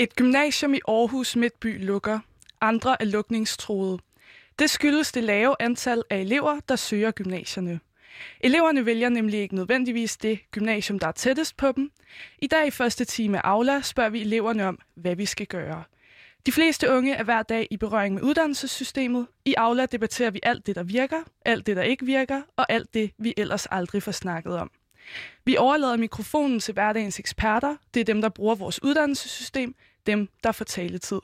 Et gymnasium i Aarhus Midtby lukker. Andre er lukningstroede. Det skyldes det lave antal af elever, der søger gymnasierne. Eleverne vælger nemlig ikke nødvendigvis det gymnasium, der er tættest på dem. I dag i første time af Aula spørger vi eleverne om, hvad vi skal gøre. De fleste unge er hver dag i berøring med uddannelsessystemet. I Aula debatterer vi alt det, der virker, alt det, der ikke virker, og alt det, vi ellers aldrig får snakket om. Vi overlader mikrofonen til hverdagens eksperter. Det er dem, der bruger vores uddannelsessystem, dem, der får taletid.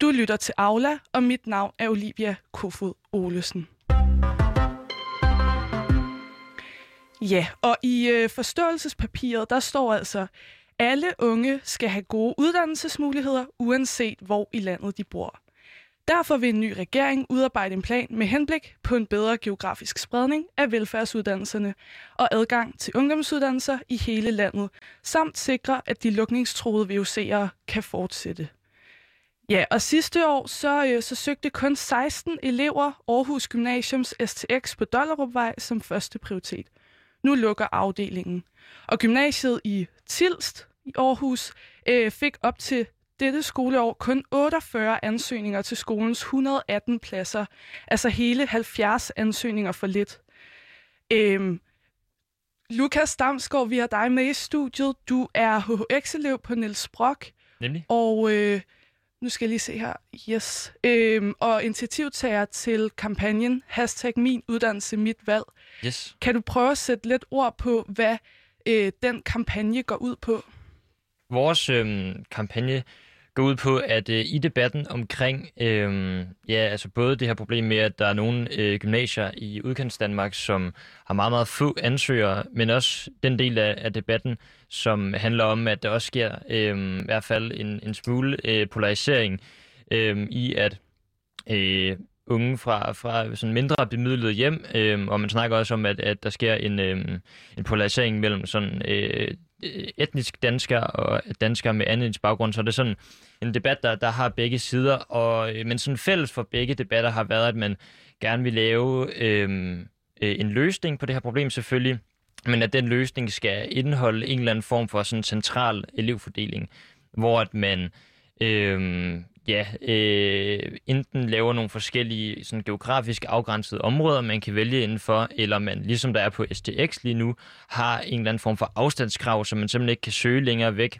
Du lytter til Aula, og mit navn er Olivia Kofod Olesen. Ja, og i øh, forståelsespapiret, der står altså, alle unge skal have gode uddannelsesmuligheder, uanset hvor i landet de bor. Derfor vil en ny regering udarbejde en plan med henblik på en bedre geografisk spredning af velfærdsuddannelserne og adgang til ungdomsuddannelser i hele landet, samt sikre, at de lukningstroede VUC'ere kan fortsætte. Ja, og sidste år så, øh, så søgte kun 16 elever Aarhus Gymnasiums STX på Dollerupvej som første prioritet. Nu lukker afdelingen. Og gymnasiet i Tilst i Aarhus øh, fik op til dette skoleår kun 48 ansøgninger til skolens 118 pladser. Altså hele 70 ansøgninger for lidt. Øhm, Lukas Damsgaard, vi har dig med i studiet. Du er HHX-elev på Niels Brock. Nemlig. Og øh, nu skal jeg lige se her. Yes. Øhm, og initiativtager til kampagnen Hashtag Min Uddannelse Mit Valg. Yes. Kan du prøve at sætte lidt ord på, hvad øh, den kampagne går ud på? Vores øh, kampagne går ud på, at øh, i debatten omkring øh, ja, altså både det her problem med, at der er nogle øh, gymnasier i udkants Danmark, som har meget, meget få ansøgere, men også den del af, af debatten, som handler om, at der også sker øh, i hvert fald en, en smule øh, polarisering øh, i, at øh, unge fra, fra sådan mindre bemidlede hjem, øh, og man snakker også om, at, at der sker en, øh, en polarisering mellem sådan øh, Øh, etnisk danskere og danskere med anden baggrund, så er det sådan en debat, der, der har begge sider, og, øh, men sådan fælles for begge debatter har været, at man gerne vil lave øhm, øh, en løsning på det her problem selvfølgelig, men at den løsning skal indeholde en eller anden form for sådan central elevfordeling, hvor at man øh, ja, øh, enten laver nogle forskellige sådan geografisk afgrænsede områder, man kan vælge indenfor, eller man, ligesom der er på STX lige nu, har en eller anden form for afstandskrav, som man simpelthen ikke kan søge længere væk,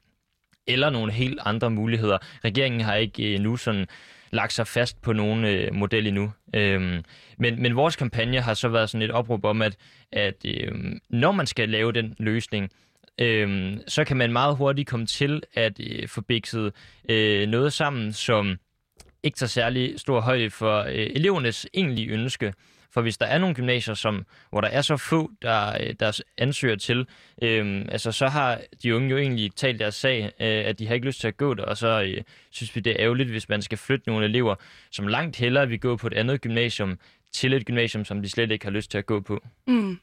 eller nogle helt andre muligheder. Regeringen har ikke øh, nu sådan lagt sig fast på nogen øh, model endnu. Øhm, men, men vores kampagne har så været sådan et opråb om, at, at øh, når man skal lave den løsning, øh, så kan man meget hurtigt komme til at øh, få bikset øh, noget sammen, som ikke tager særlig stor højde for øh, elevernes egentlige ønske. For hvis der er nogle gymnasier, som, hvor der er så få, der, øh, der ansøger til, øh, altså, så har de unge jo egentlig talt deres sag, øh, at de har ikke lyst til at gå der, og så øh, synes vi, det er ærgerligt, hvis man skal flytte nogle elever, som langt hellere vil gå på et andet gymnasium, til et gymnasium, som de slet ikke har lyst til at gå på. Mm.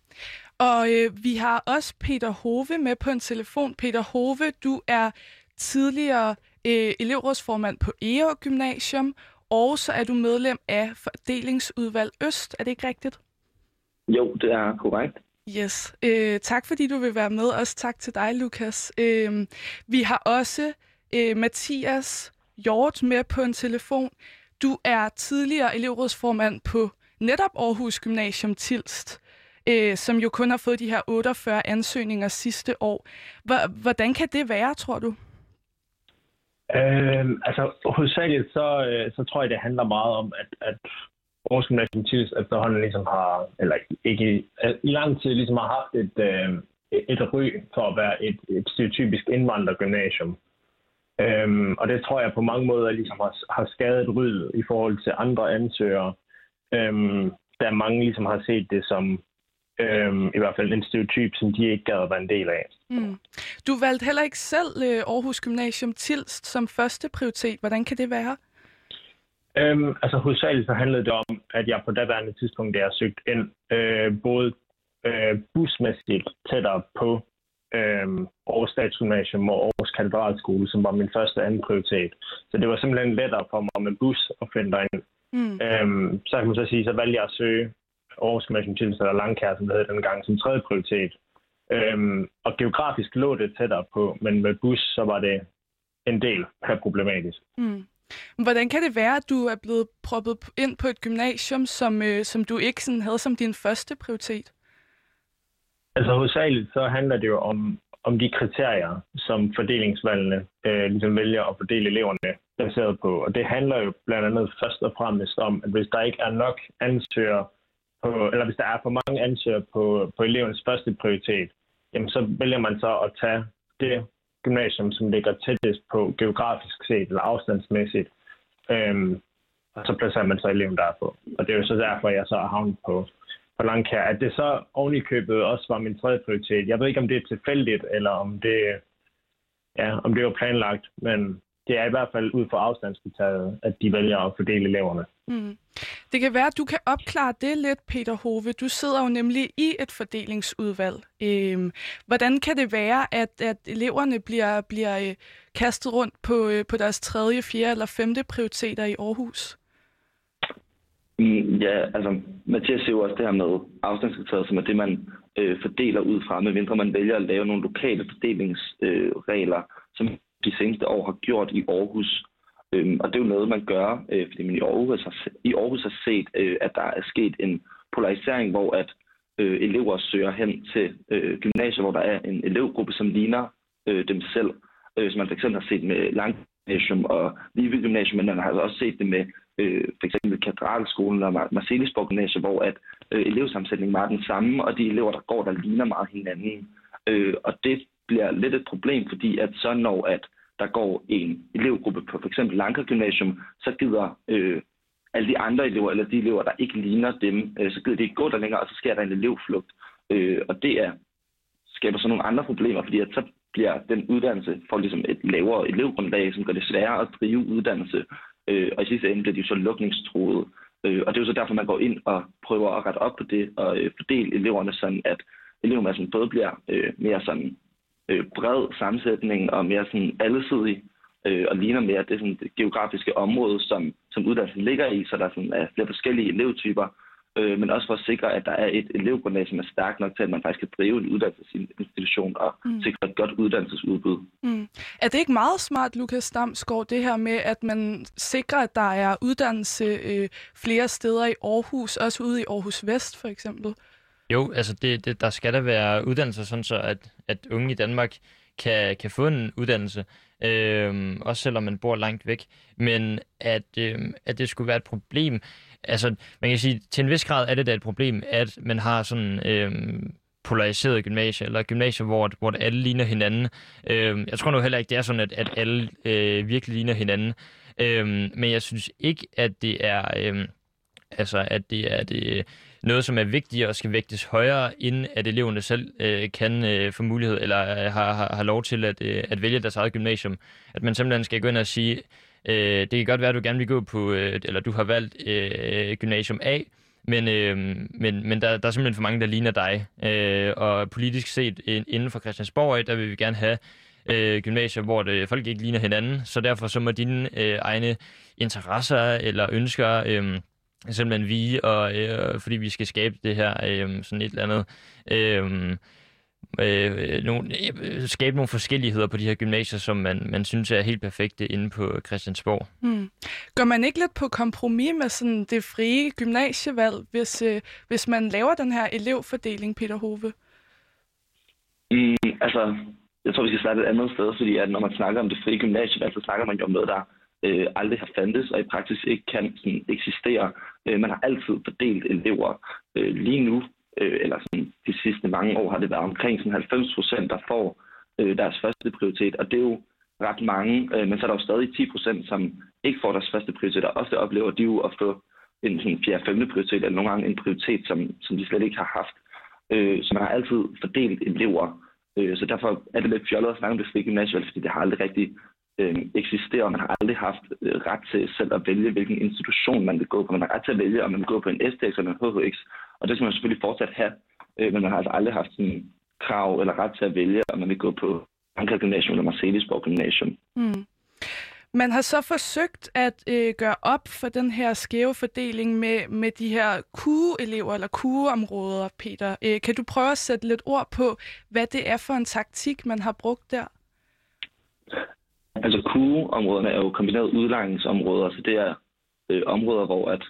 Og øh, vi har også Peter Hove med på en telefon. Peter Hove, du er tidligere øh, elevrådsformand på EO Gymnasium, og så er du medlem af Fordelingsudvalg Øst. Er det ikke rigtigt? Jo, det er korrekt. Yes. Øh, tak fordi du vil være med. Også tak til dig, Lukas. Øh, vi har også øh, Mathias Hjort med på en telefon. Du er tidligere elevrådsformand på netop Aarhus Gymnasium Tilst øh, som jo kun har fået de her 48 ansøgninger sidste år. Hvordan kan det være, tror du? Øh, altså, hovedsageligt så, øh, så tror jeg, det handler meget om, at, at Aarhus Gymnasium Tilst efterhånden ligesom har, eller ikke i lang tid ligesom har haft et, øh, et ry for at være et, et stereotypisk indvandrergymnasium. Øhm, og det tror jeg på mange måder ligesom har, har skadet ryd i forhold til andre ansøgere. Øhm, der mange ligesom har set det som Øhm, I hvert fald en stereotyp, som de ikke gad at være en del af. Mm. Du valgte heller ikke selv øh, Aarhus Gymnasium Tilst som første prioritet. Hvordan kan det være? Øhm, altså hovedsageligt så handlede det om, at jeg på daværende tidspunkt, der søgt ind, øh, både øh, busmæssigt tættere på øh, Aarhus Statsgymnasium og Aarhus Katedralskole, som var min første anden prioritet. Så det var simpelthen lettere for mig med bus at finde derind. Mm. Øhm, så kan man så sige, så valgte jeg at søge Aarhus Gymnasium Tilst eller Langkær, som det hed dengang, som tredje prioritet. Øhm, og geografisk lå det tættere på, men med bus, så var det en del her problematisk. Mm. Hvordan kan det være, at du er blevet proppet ind på et gymnasium, som, øh, som du ikke sådan havde som din første prioritet? Altså hovedsageligt så handler det jo om, om de kriterier, som fordelingsvalgene øh, ligesom vælger at fordele eleverne baseret på. Og det handler jo blandt andet først og fremmest om, at hvis der ikke er nok ansøgere på, eller hvis der er for mange ansøgere på, på elevens første prioritet, jamen så vælger man så at tage det gymnasium, som ligger tættest på geografisk set eller afstandsmæssigt. Øhm, og så placerer man så eleven derpå. Og det er jo så derfor, jeg så har havnet på, på Langkær. At det så oven i købet også var min tredje prioritet. Jeg ved ikke, om det er tilfældigt, eller om det, ja, om det var planlagt, men det er i hvert fald ud fra afstandskriteriet, at de vælger at fordele eleverne. Mm. Det kan være, at du kan opklare det lidt, Peter Hove. Du sidder jo nemlig i et fordelingsudvalg. Øhm, hvordan kan det være, at, at eleverne bliver, bliver øh, kastet rundt på, øh, på deres tredje, fjerde eller femte prioriteter i Aarhus? Mm, ja, altså Mathias siger jo også det her med afstandskriteriet, som er det, man øh, fordeler ud fra, medmindre man vælger at lave nogle lokale fordelingsregler, øh, som de seneste år har gjort i Aarhus. Øhm, og det er jo noget, man gør, øh, fordi man i Aarhus har, i Aarhus har set, øh, at der er sket en polarisering, hvor at øh, elever søger hen til øh, gymnasier, hvor der er en elevgruppe, som ligner øh, dem selv. Øh, som man fx har set med Lang Gymnasium og Vive Gymnasium, men man har altså også set det med øh, for eksempel Katedralskolen og Marcelisborg Gymnasium, hvor at øh, elevsammensætningen var den samme, og de elever, der går, der ligner meget hinanden. Øh, og det bliver lidt et problem, fordi at så når at der går en elevgruppe på f.eks. Lanker Gymnasium, så gider øh, alle de andre elever, eller de elever, der ikke ligner dem, øh, så gider de ikke gå der længere, og så sker der en elevflugt. Øh, og det er, skaber så nogle andre problemer, fordi at så bliver den uddannelse for ligesom et lavere elevgrundlag, som gør det sværere at drive uddannelse. Øh, og i sidste ende bliver de så lukningstruede. Øh, og det er jo så derfor, man går ind og prøver at rette op på det og øh, fordele eleverne sådan, at elevmassen både bliver øh, mere sådan øh, bred sammensætning og mere sådan allesidig, øh, og ligner mere det, sådan, det geografiske område, som, som uddannelsen ligger i, så der er sådan, er flere forskellige elevtyper, øh, men også for at sikre, at der er et elevgrundlag, som er stærkt nok til, at man faktisk kan drive en uddannelsesinstitution og mm. sikre et godt uddannelsesudbud. Mm. Er det ikke meget smart, Lukas Damsgaard, det her med, at man sikrer, at der er uddannelse øh, flere steder i Aarhus, også ude i Aarhus Vest for eksempel? Jo, altså det, det, der skal der være uddannelser, sådan så at, at unge i Danmark kan, kan få en uddannelse, øh, også selvom man bor langt væk. Men at, øh, at det skulle være et problem, altså man kan sige, til en vis grad er det da et problem, at man har sådan... Øh, polariseret gymnasier, eller gymnasier, hvor, hvor alle ligner hinanden. Øh, jeg tror nu heller ikke, det er sådan, at, at alle øh, virkelig ligner hinanden. Øh, men jeg synes ikke, at det er... Øh, altså, at det er det øh, noget, som er vigtigt og skal vægtes højere, inden at eleverne selv øh, kan øh, få mulighed, eller øh, har, har, har lov til at, øh, at vælge deres eget gymnasium. At man simpelthen skal gå ind og sige, øh, det kan godt være, at du gerne vil gå på, øh, eller du har valgt øh, gymnasium A, men, øh, men, men der, der er simpelthen for mange, der ligner dig. Øh, og politisk set inden for Christiansborg, der vil vi gerne have øh, gymnasier, hvor det, folk ikke ligner hinanden, så derfor så må dine øh, egne interesser eller ønsker... Øh, simpelthen vi, og, øh, fordi vi skal skabe det her øh, sådan et eller andet... Øh, øh, nogle, øh, skabe nogle forskelligheder på de her gymnasier, som man, man synes er helt perfekte inde på Christiansborg. Mm. Går man ikke lidt på kompromis med sådan det frie gymnasievalg, hvis, øh, hvis man laver den her elevfordeling, Peter Hove? Mm, altså, jeg tror, vi skal starte et andet sted, fordi at når man snakker om det frie gymnasievalg, så snakker man jo om noget, der øh, aldrig har fandtes, og i praksis ikke kan sådan, eksistere. Øh, man har altid fordelt elever. Øh, lige nu, øh, eller sådan, de sidste mange år, har det været omkring sådan 90 procent, der får øh, deres første prioritet, og det er jo ret mange, øh, men så er der jo stadig 10 procent, som ikke får deres første prioritet, og ofte oplever de jo at få en sådan 4. 5. prioritet, eller nogle gange en prioritet, som, som de slet ikke har haft. Øh, så man har altid fordelt elever, øh, så derfor er det lidt fjollet at snakke om det frie gymnasium, fordi det har aldrig rigtig øh, eksisterer. Man har aldrig haft øh, ret til selv at vælge, hvilken institution man vil gå på. Man har ret til at vælge, om man vil gå på en STX eller en HHX, og det skal man selvfølgelig fortsat have. Øh, men man har altså aldrig haft sådan krav eller ret til at vælge, om man vil gå på Anker Gymnasium eller Marcelisborg Gymnasium. Mm. Man har så forsøgt at øh, gøre op for den her skæve fordeling med, med de her kugeelever eller kugeområder, Peter. Øh, kan du prøve at sætte lidt ord på, hvad det er for en taktik, man har brugt der? Altså kugeområderne er jo kombineret udlejningsområder, så det er øh, områder, hvor at,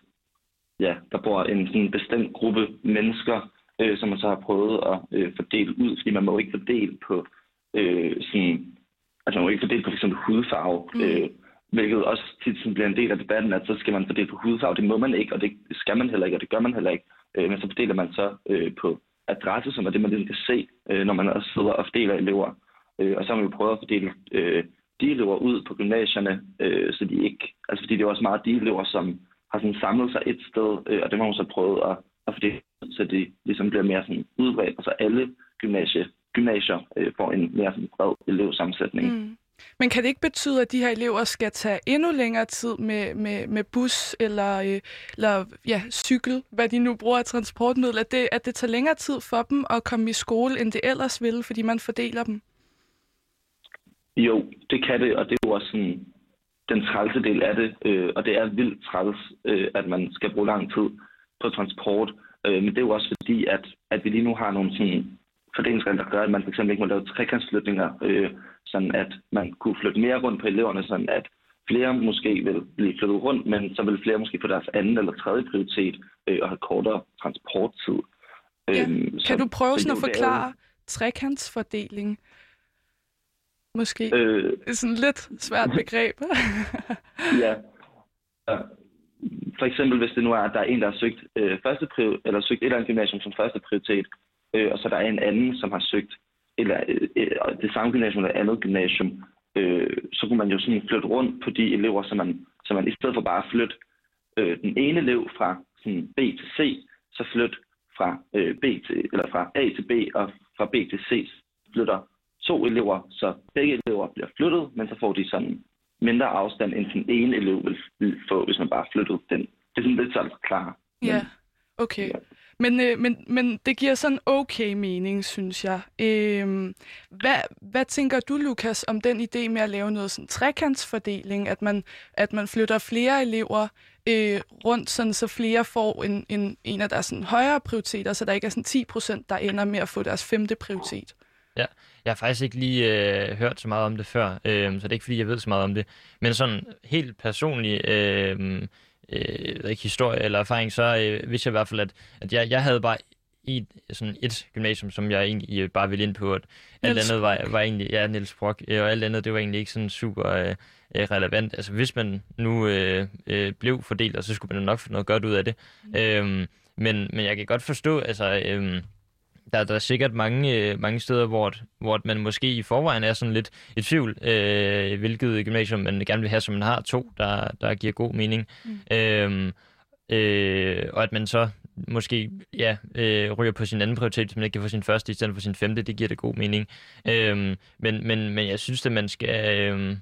ja, der bor en sådan bestemt gruppe mennesker, øh, som man så har prøvet at øh, fordele ud, fordi man må ikke fordele på øh, sådan, altså man må ikke fordele på f.eks. hudfarve, mm. øh, hvilket også tit sådan bliver en del af debatten, at så skal man fordele på hudfarve. Det må man ikke, og det skal man heller ikke, og det gør man heller ikke. Øh, men så fordeler man så øh, på adresse, som er det, man ligesom kan se, øh, når man også sidder og fordeler elever. Øh, og så har man jo prøvet at fordele øh, de elever ud på gymnasierne, øh, så de ikke, altså fordi det er også meget de elever, som har sådan samlet sig et sted, øh, og det har man så prøvet at, at fordele, så de ligesom bliver mere sådan udbredt, og så alle gymnasie, gymnasier øh, får en mere sådan bred elevsammensætning. Mm. Men kan det ikke betyde, at de her elever skal tage endnu længere tid med, med, med bus eller, øh, eller ja, cykel, hvad de nu bruger af transportmiddel, at det, at det tager længere tid for dem at komme i skole, end det ellers ville, fordi man fordeler dem? Jo, det kan det, og det er jo også sådan, den trælse del af det, øh, og det er vildt træls, øh, at man skal bruge lang tid på transport. Øh, men det er jo også fordi, at, at vi lige nu har nogle sådan fordelingsregler, der gør, at man fx ikke må lave trekantsflytninger, øh, sådan at man kunne flytte mere rundt på eleverne, sådan at flere måske vil blive flyttet rundt, men så vil flere måske få deres anden eller tredje prioritet øh, og have kortere transporttid. Ja. Øhm, kan så, du prøve sådan at forklare jo... trekantsfordeling? Måske. Øh, det er sådan lidt svært begreb. ja. For eksempel, hvis det nu er, at der er en, der har søgt, øh, første prior, eller søgt et eller andet gymnasium som første prioritet, øh, og så der er en anden, som har søgt eller, øh, øh, det samme gymnasium eller andet gymnasium, øh, så kunne man jo sådan flytte rundt på de elever, så man, så man i stedet for bare at flytte øh, den ene elev fra sådan B til C, så flytte fra, øh, B til, eller fra A til B og fra B til C flytter to elever, så begge elever bliver flyttet, men så får de sådan mindre afstand, end den ene elev vil, få, hvis man bare flyttede den. Det er sådan lidt så klar. Ja, okay. Ja. Men, øh, men, men det giver sådan okay mening, synes jeg. Øh, hvad, hvad tænker du, Lukas, om den idé med at lave noget sådan trekantsfordeling, at man, at man flytter flere elever øh, rundt, sådan, så flere får en, en, en af deres sådan, højere prioriteter, så der ikke er sådan 10 procent, der ender med at få deres femte prioritet? Ja, jeg har faktisk ikke lige øh, hørt så meget om det før, øh, så det er ikke fordi, jeg ved så meget om det. Men sådan helt personligt... Øh, øh, ikke historie eller erfaring, så øh, vidste jeg i hvert fald, at, at jeg, jeg havde bare i sådan et gymnasium, som jeg egentlig øh, bare ville ind på, at alt Niels andet var, var egentlig, ja, Niels Brock, øh, og alt andet, det var egentlig ikke sådan super øh, øh, relevant. Altså hvis man nu øh, øh, blev fordelt, og så skulle man nok få noget godt ud af det. Mm. Øhm, men, men jeg kan godt forstå, altså... Øh, der, der er sikkert mange, øh, mange steder, hvor, hvor man måske i forvejen er sådan lidt i tvivl, øh, hvilket gymnasium man gerne vil have, som man har to, der, der giver god mening. Mm. Øhm, øh, og at man så måske ja, øh, ryger på sin anden prioritet, hvis man ikke kan få sin første i stedet for sin femte, det giver det god mening. Øhm, men, men, men jeg synes, at man skal øh,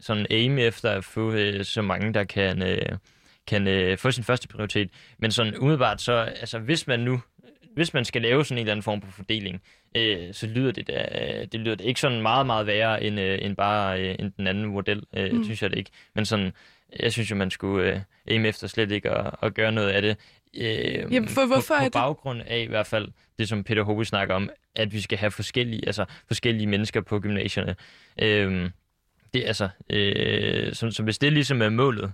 sådan aim efter at få øh, så mange, der kan, øh, kan øh, få sin første prioritet. Men sådan umiddelbart så, altså hvis man nu hvis man skal lave sådan en eller anden form for fordeling, øh, så lyder det, da, det lyder det ikke sådan meget, meget værre end, øh, end bare øh, end den anden model, øh, mm. synes jeg det ikke. Men sådan, jeg synes jo, man skulle øh, aim efter slet ikke at, at gøre noget af det. Øh, Jamen, for hvorfor på, på er baggrund af i hvert fald det, som Peter Hobe snakker om, at vi skal have forskellige, altså, forskellige mennesker på gymnasierne. Øh, det altså, øh, så, så hvis det ligesom er målet,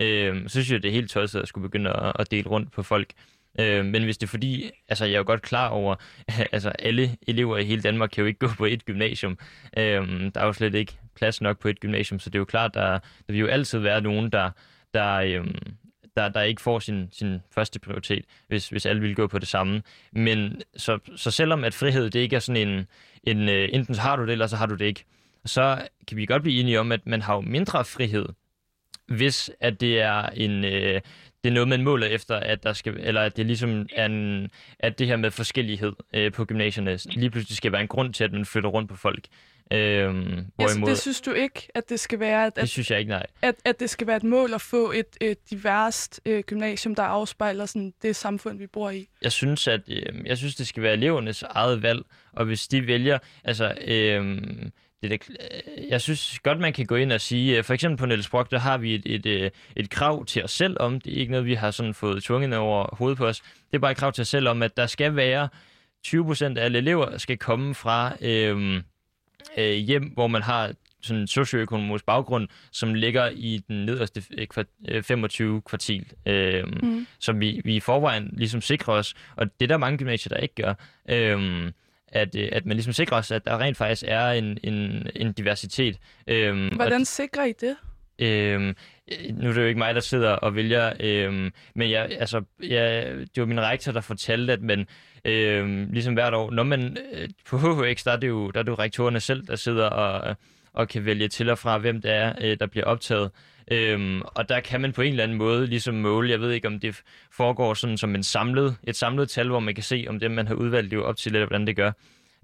øh, så synes jeg, det er helt tosset at skulle begynde at, at dele rundt på folk. Øh, men hvis det er fordi, altså jeg er jo godt klar over, altså alle elever i hele Danmark kan jo ikke gå på et gymnasium. Øh, der er jo slet ikke plads nok på et gymnasium, så det er jo klart, der, der vil jo altid være nogen, der, der, øh, der, der ikke får sin, sin første prioritet, hvis, hvis alle vil gå på det samme. Men så, så selvom at frihed, det ikke er sådan en, en øh, enten så har du det, eller så har du det ikke, så kan vi godt blive enige om, at man har jo mindre frihed, hvis at det er en, øh, det er noget, man måler efter, at der skal, eller at det ligesom er en, at det her med forskellighed øh, på gymnasierne lige pludselig skal være en grund til, at man flytter rundt på folk. Øhm, hvorimod, altså, det synes du ikke, at det skal være? At, det synes jeg ikke, nej. At, at det skal være et mål at få et, et diverst øh, gymnasium, der afspejler sådan, det samfund, vi bor i? Jeg synes, at øh, jeg synes, det skal være elevernes eget valg, og hvis de vælger, altså øh, det der, jeg synes godt, man kan gå ind og sige, øh, for eksempel på Niels Brock, der har vi et, et, et, øh, et krav til os selv om, det er ikke noget, vi har sådan fået tvunget over hovedet på os, det er bare et krav til os selv om, at der skal være 20% af alle elever skal komme fra øh, øh, hjem, hvor man har sådan socioøkonomisk baggrund, som ligger i den nederste øh, 25 øh, kvartil, øh, mm. som vi, vi i forvejen ligesom sikrer os, og det er der mange gymnasier, der ikke gør. Øh, at, øh, at man ligesom sikrer os, at der rent faktisk er en, en, en diversitet. Øhm, Hvordan og, sikrer I det? Øhm, nu er det jo ikke mig, der sidder og vælger, øhm, men jeg, altså, jeg, det var min rektor, der fortalte, at man øhm, ligesom hvert år, når man øh, på HHX, der er, det jo, der er det jo rektorerne selv, der sidder og, og kan vælge til og fra, hvem det er, øh, der bliver optaget. Øhm, og der kan man på en eller anden måde ligesom måle, jeg ved ikke om det foregår sådan som en samlet, et samlet tal, hvor man kan se, om det man har udvalgt lever op til, eller hvordan det gør.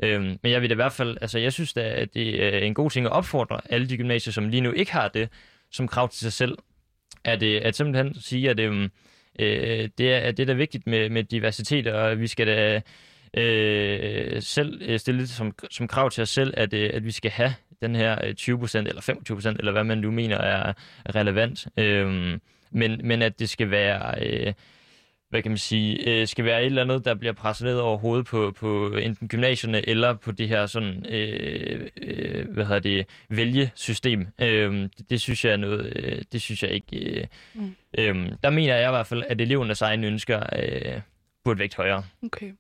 Øhm, men jeg vil i hvert fald, altså jeg synes da, at det er en god ting at opfordre alle de gymnasier, som lige nu ikke har det som krav til sig selv, at, at simpelthen sige, at øhm, øh, det, er, at det er da vigtigt med, med diversitet, og vi skal da øh, selv øh, stille det som, som krav til os selv, at, øh, at vi skal have den her 20% øh, eller 25%, eller hvad man nu mener er relevant. Øhm, men, men at det skal være... Øh, hvad kan man sige, øh, skal være et eller andet, der bliver presset ned over hovedet på, på enten gymnasierne eller på det her sådan, øh, øh, hvad hedder det, vælgesystem. Øh, det, det, synes jeg er noget, øh, det synes jeg ikke. Øh, mm. øh, der mener jeg i hvert fald, at elevernes egne ønsker øh, burde vægt højere. Okay.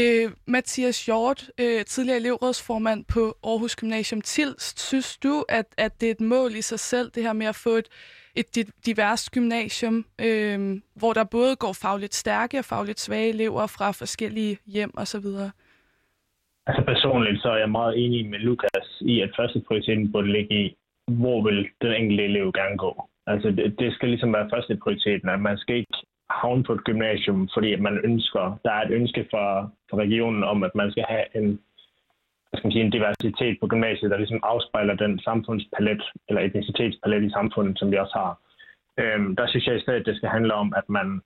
Øh, Mathias Hjort, øh, tidligere elevrådsformand på Aarhus Gymnasium Tilst, synes du, at, at det er et mål i sig selv, det her med at få et, et divers gymnasium, øh, hvor der både går fagligt stærke og fagligt svage elever fra forskellige hjem osv.? Altså personligt så er jeg meget enig med Lukas i, at første prioriteten burde ligge i, hvor vil den enkelte elev gerne gå. Altså det, det skal ligesom være første prioriteten, at man skal ikke havne på et gymnasium, fordi man ønsker, der er et ønske fra, fra regionen om, at man skal have en, skal man sige, en diversitet på gymnasiet, der ligesom afspejler den samfundspalet, eller etnicitetspalet i samfundet, som vi også har. Øhm, der synes jeg i stedet, at det skal handle om, at man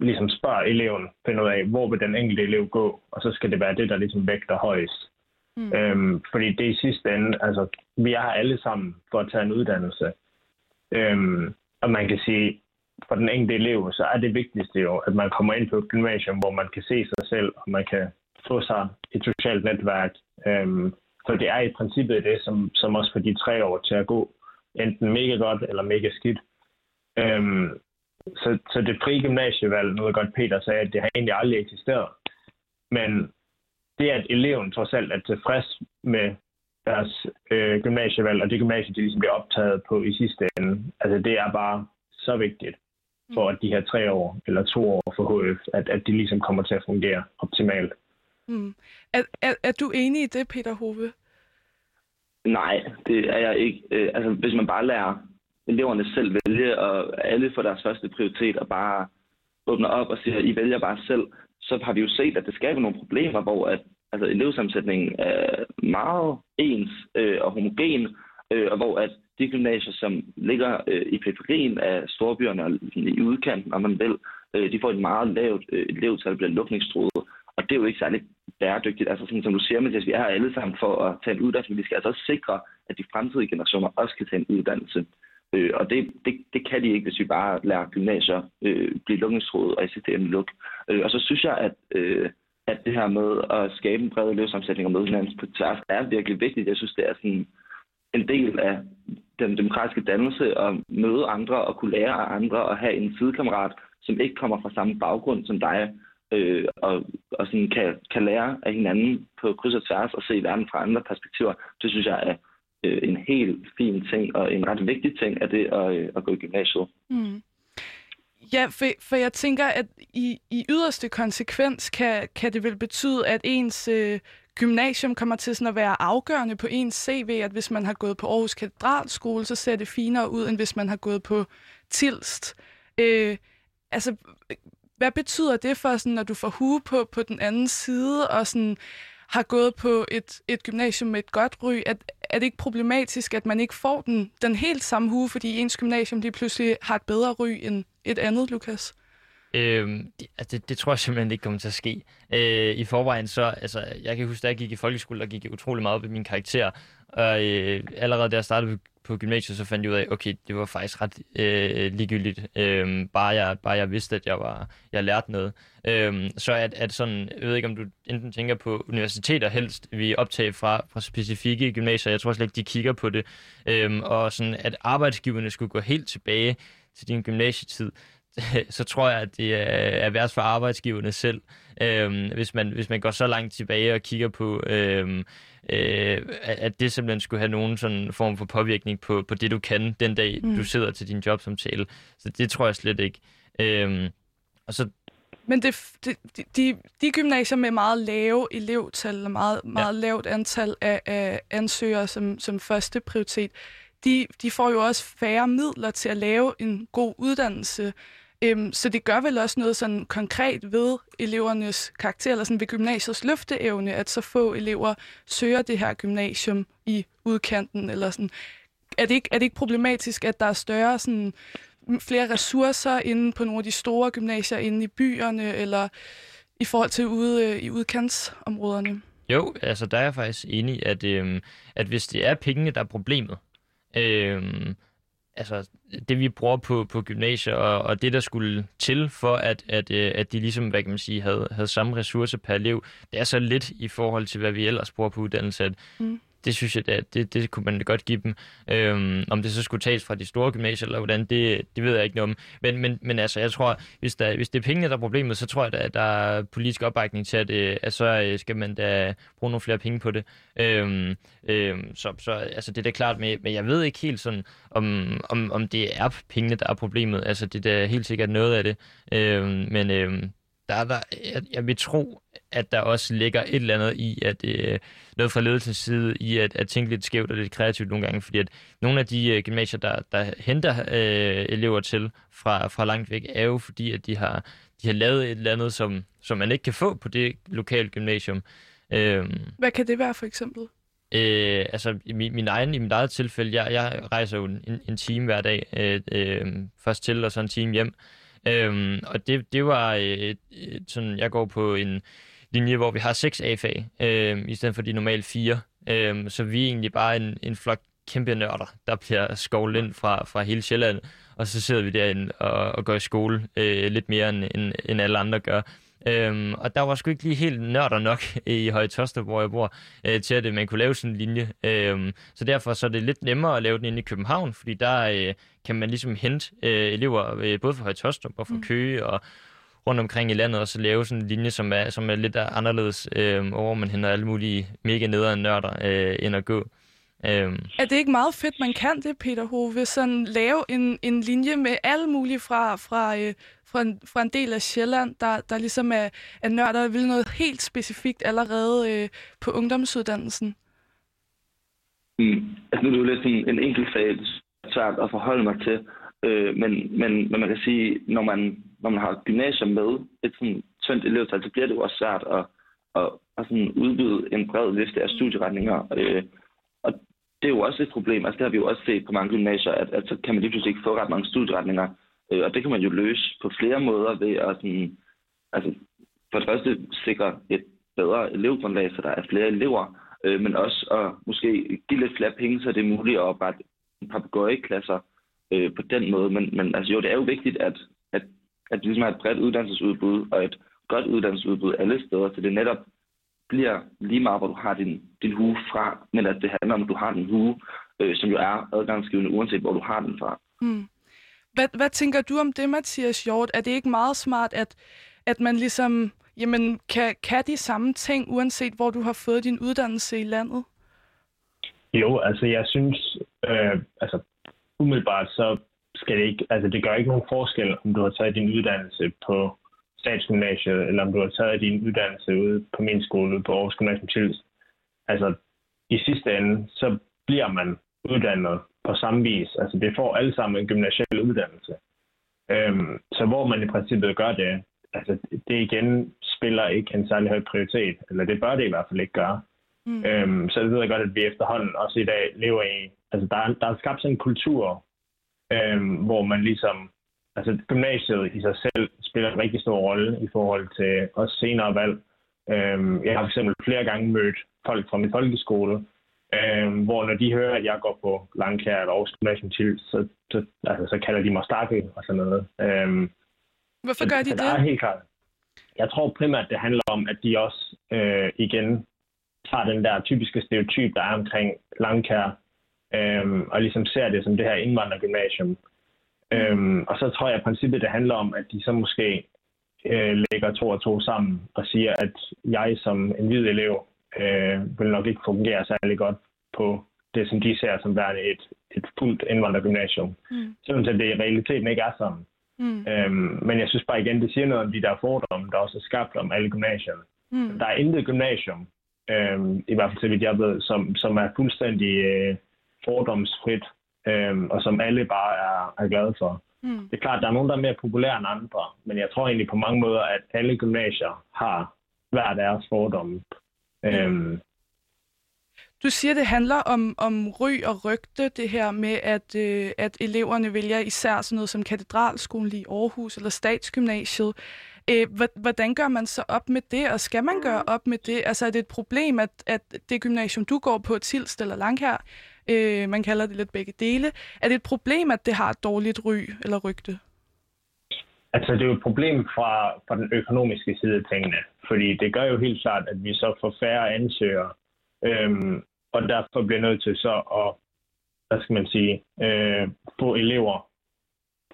ligesom spørger eleven, finder ud af, hvor vil den enkelte elev gå, og så skal det være det, der ligesom vægter højst. Mm. Øhm, fordi det i sidste ende, altså, vi er her alle sammen for at tage en uddannelse. Øhm, og man kan sige, for den enkelte elev, så er det vigtigste jo, at man kommer ind på et gymnasium, hvor man kan se sig selv, og man kan få sig et socialt netværk. Øhm, for det er i princippet det, som, som også for de tre år til at gå enten mega godt eller mega skidt. Øhm, så, så det frie gymnasievalg, nu godt Peter sagde, at det har egentlig aldrig eksisteret. Men det, at eleven trods alt er tilfreds med deres øh, gymnasievalg, og det gymnasie, de ligesom bliver optaget på i sidste ende, altså det er bare så vigtigt for at de her tre år eller to år for HF, at, at de ligesom kommer til at fungere optimalt. Mm. Er, er, er du enig i det, Peter Hove? Nej, det er jeg ikke. Øh, altså, hvis man bare lærer eleverne selv vælge, og alle får deres første prioritet, og bare åbner op og siger, at I vælger bare selv, så har vi jo set, at det skaber nogle problemer, hvor at, altså, elevsammensætningen er meget ens øh, og homogen, øh, og hvor at de gymnasier, som ligger øh, i periferien af storbyerne og i udkanten, om man vil, øh, de får et meget lavt øh, elevtal, bliver lukningstruet. Og det er jo ikke særlig bæredygtigt. Altså sådan, som du siger, Mathias, vi er her alle sammen for at tage en uddannelse, men vi skal altså også sikre, at de fremtidige generationer også kan tage en uddannelse. Øh, og det, det, det kan de ikke, hvis vi bare lader gymnasier øh, blive lukningstruet og i sidste ende luk. Øh, og så synes jeg, at, øh, at det her med at skabe en bred elevsammensætning og møde hinanden på tværs er virkelig vigtigt. Jeg synes, det er sådan en del af den demokratiske dannelse at møde andre og kunne lære af andre og have en sidekammerat, som ikke kommer fra samme baggrund som dig, øh, og, og sådan kan, kan lære af hinanden på kryds og tværs og se verden fra andre perspektiver. Det synes jeg er øh, en helt fin ting og en ret vigtig ting af det at, øh, at gå i gymnasiet. Mm. Ja, for, for jeg tænker, at i, i yderste konsekvens kan, kan det vel betyde, at ens øh, gymnasium kommer til sådan at være afgørende på ens CV, at hvis man har gået på Aarhus Katedralskole, så ser det finere ud, end hvis man har gået på Tilst. Øh, altså, hvad betyder det for, sådan, når du får hue på, på den anden side, og sådan, har gået på et, et gymnasium med et godt ry? At, er det ikke problematisk, at man ikke får den, den helt samme hue, fordi ens gymnasium lige pludselig har et bedre ry end et andet, Lukas? Øhm, det, altså det, det tror jeg simpelthen ikke kommer til at ske. Øh, I forvejen så, altså, jeg kan huske, da jeg gik i folkeskole, der gik jeg utrolig meget op i min karakter. Og øh, allerede da jeg startede på gymnasiet, så fandt jeg ud af, okay, det var faktisk ret øh, ligegyldigt. Øh, bare, jeg, bare jeg vidste, at jeg var jeg lærte noget. Øh, så at, at sådan, jeg ved ikke, om du enten tænker på universiteter helst, vi optager fra, fra specifikke gymnasier, jeg tror slet ikke, de kigger på det, øh, og sådan, at arbejdsgiverne skulle gå helt tilbage til din gymnasietid, så tror jeg, at det er værst for arbejdsgiverne selv, øh, hvis, man, hvis man går så langt tilbage og kigger på, øh, øh, at det simpelthen skulle have nogen sådan form for påvirkning på, på det, du kan den dag, mm. du sidder til din jobsamtale. Så det tror jeg slet ikke. Øh, og så men det, det, de, de gymnasier med meget lave elevtal og meget, meget ja. lavt antal af, af ansøgere som, som første prioritet, de, de får jo også færre midler til at lave en god uddannelse. Øhm, så det gør vel også noget sådan konkret ved elevernes karakter, eller sådan ved gymnasiets løfteevne, at så få elever søger det her gymnasium i udkanten, eller sådan. Er det ikke, er det ikke problematisk, at der er større sådan, flere ressourcer inde på nogle af de store gymnasier inde i byerne, eller i forhold til ude øh, i udkantsområderne? Jo, altså der er jeg faktisk enig, at, øh, at hvis det er pengene, der er problemet, øh, altså, det vi bruger på, på gymnasier, og, og det, der skulle til for, at, at, øh, at de ligesom, hvad kan man sige, havde, havde samme ressourcer per elev, det er så lidt i forhold til, hvad vi ellers bruger på uddannelse, at mm det synes jeg, det, det, det kunne man godt give dem. Øhm, om det så skulle tages fra de store gymnasier, eller hvordan, det, det ved jeg ikke noget om. Men, men, men altså, jeg tror, hvis, der, hvis det er pengene, der er problemet, så tror jeg, at der er politisk opbakning til, at, øh, at så øh, skal man da bruge nogle flere penge på det. Øhm, øhm, så, så altså, det er da klart, men, men jeg ved ikke helt sådan, om, om, om det er pengene, der er problemet. Altså, det er da helt sikkert noget af det. Øhm, men øhm, der er der, jeg, jeg vil tro, at der også ligger et eller andet i, at øh, noget fra ledelsens side, i at, at tænke lidt skævt og lidt kreativt nogle gange, fordi at nogle af de øh, gymnasier, der, der henter øh, elever til fra, fra langt væk, er jo fordi, at de har, de har lavet et eller andet, som, som man ikke kan få på det lokale gymnasium. Øh, Hvad kan det være for eksempel? Øh, altså i min, min egen, i mit eget tilfælde, jeg, jeg rejser jo en, en time hver dag, øh, øh, først til og så en time hjem. Øhm, og det, det var øh, et, et, sådan, jeg går på en linje, hvor vi har seks A-fag, øhm, i stedet for de normale fire. Øhm, så vi er egentlig bare en, en flok kæmpe nørder, der bliver skovlet ind fra, fra hele Sjælland, og så sidder vi derinde og, og går i skole øh, lidt mere, end, end, end alle andre gør. Øhm, og der var sgu ikke lige helt nørder nok i Høje Toster, hvor jeg bor, øh, til at man kunne lave sådan en linje. Øhm, så derfor så er det lidt nemmere at lave den inde i København, fordi der øh, kan man ligesom hente øh, elever øh, både fra Høje Toster og fra mm. Køge og rundt omkring i landet, og så lave sådan en linje, som er, som er lidt anderledes, øh, hvor man henter alle mulige mega nedere nørder øh, ind at gå. Øhm. Er det ikke meget fedt, man kan det, Peter Hove? Sådan lave en, en linje med alle mulige fra, fra, øh, fra, en, fra en del af Sjælland, der, der ligesom er, er nørder og vil noget helt specifikt allerede øh, på ungdomsuddannelsen? Mm. Altså nu er det jo lidt en, en enkelt sag, svært at forholde mig til. Øh, men, men, men man kan sige, når man, når man har gymnasium med et sådan tyndt elevtal, så bliver det jo også svært at, at, at sådan udbyde en bred liste af studieretninger. Øh, og det er jo også et problem. Altså det har vi jo også set på mange gymnasier, at, at så kan man lige pludselig ikke få ret mange studieretninger. Øh, og det kan man jo løse på flere måder ved at sådan, altså, for det første sikre et bedre elevgrundlag, så der er flere elever, øh, men også at måske give lidt flere penge, så det er muligt at oprette papegøjeklasser øh, på den måde. Men, men altså, jo, det er jo vigtigt, at, at, at vi ligesom har et bredt uddannelsesudbud og et godt uddannelsesudbud alle steder, så det netop bliver lige meget, hvor du har din, din hue fra, men at det handler om, at du har den hue, øh, som jo er adgangsgivende, uanset hvor du har den fra. Mm. Hvad, hvad tænker du om det, Mathias Hjort? Er det ikke meget smart, at, at man ligesom jamen, kan, kan de samme ting, uanset hvor du har fået din uddannelse i landet? Jo, altså jeg synes, øh, altså umiddelbart så skal det ikke, altså det gør ikke nogen forskel, om du har taget din uddannelse på statsgymnasiet, eller om du har taget din uddannelse ude på min skole på Aarhus Gymnasium Altså i sidste ende, så bliver man uddannet på samme vis. Altså det får alle sammen en gymnasial uddannelse. Øhm, så hvor man i princippet gør det, altså det igen spiller ikke en særlig høj prioritet, eller det bør det i hvert fald ikke gøre. Mm. Øhm, så det ved jeg godt, at vi efterhånden også i dag lever i, altså der, der er skabt sådan en kultur, øhm, hvor man ligesom, altså gymnasiet i sig selv spiller en rigtig stor rolle i forhold til også senere valg. Øhm, jeg har for eksempel flere gange mødt folk fra min folkeskole, Øh, hvor når de hører, at jeg går på Langkær eller Aarhus Gymnasium til, så, så, altså, så kalder de mig stakkel og sådan noget. Øh, Hvorfor gør de så det? Der er helt klart. Jeg tror primært, det handler om, at de også øh, igen tager den der typiske stereotyp, der er omkring Langkær, øh, og ligesom ser det som det her indvandrergymnasium. Mm. Øhm, og så tror jeg, at princippet det handler om, at de så måske øh, lægger to og to sammen og siger, at jeg som en hvid elev øh, vil nok ikke fungere særlig godt på det, som de ser som værende et, et fuldt indvandrergymnasium. Mm. Selvom det i realiteten ikke er sådan. Mm. Øhm, men jeg synes bare igen, det siger noget om de der fordomme, der også er skabt om alle gymnasier. Mm. Der er intet gymnasium, øhm, i hvert fald til vidt jeg ved, som, som er fuldstændig øh, fordomsfrit, øhm, og som alle bare er, er glade for. Mm. Det er klart, der er nogen, der er mere populære end andre, men jeg tror egentlig på mange måder, at alle gymnasier har hver deres fordomme. Øhm, Du siger, det handler om, om ry og rygte, det her med, at, øh, at eleverne vælger især sådan noget som katedralskolen i Aarhus eller statsgymnasiet. Øh, hvordan gør man så op med det, og skal man gøre op med det? Altså er det et problem, at, at det gymnasium, du går på, Tilst eller Langkær, øh, man kalder det lidt begge dele, er det et problem, at det har et dårligt ry eller rygte? Altså, det er jo et problem fra, fra den økonomiske side af tingene, fordi det gør jo helt klart, at vi så får færre ansøgere, øhm, og derfor bliver nødt til så at, hvad skal man sige, øh, få elever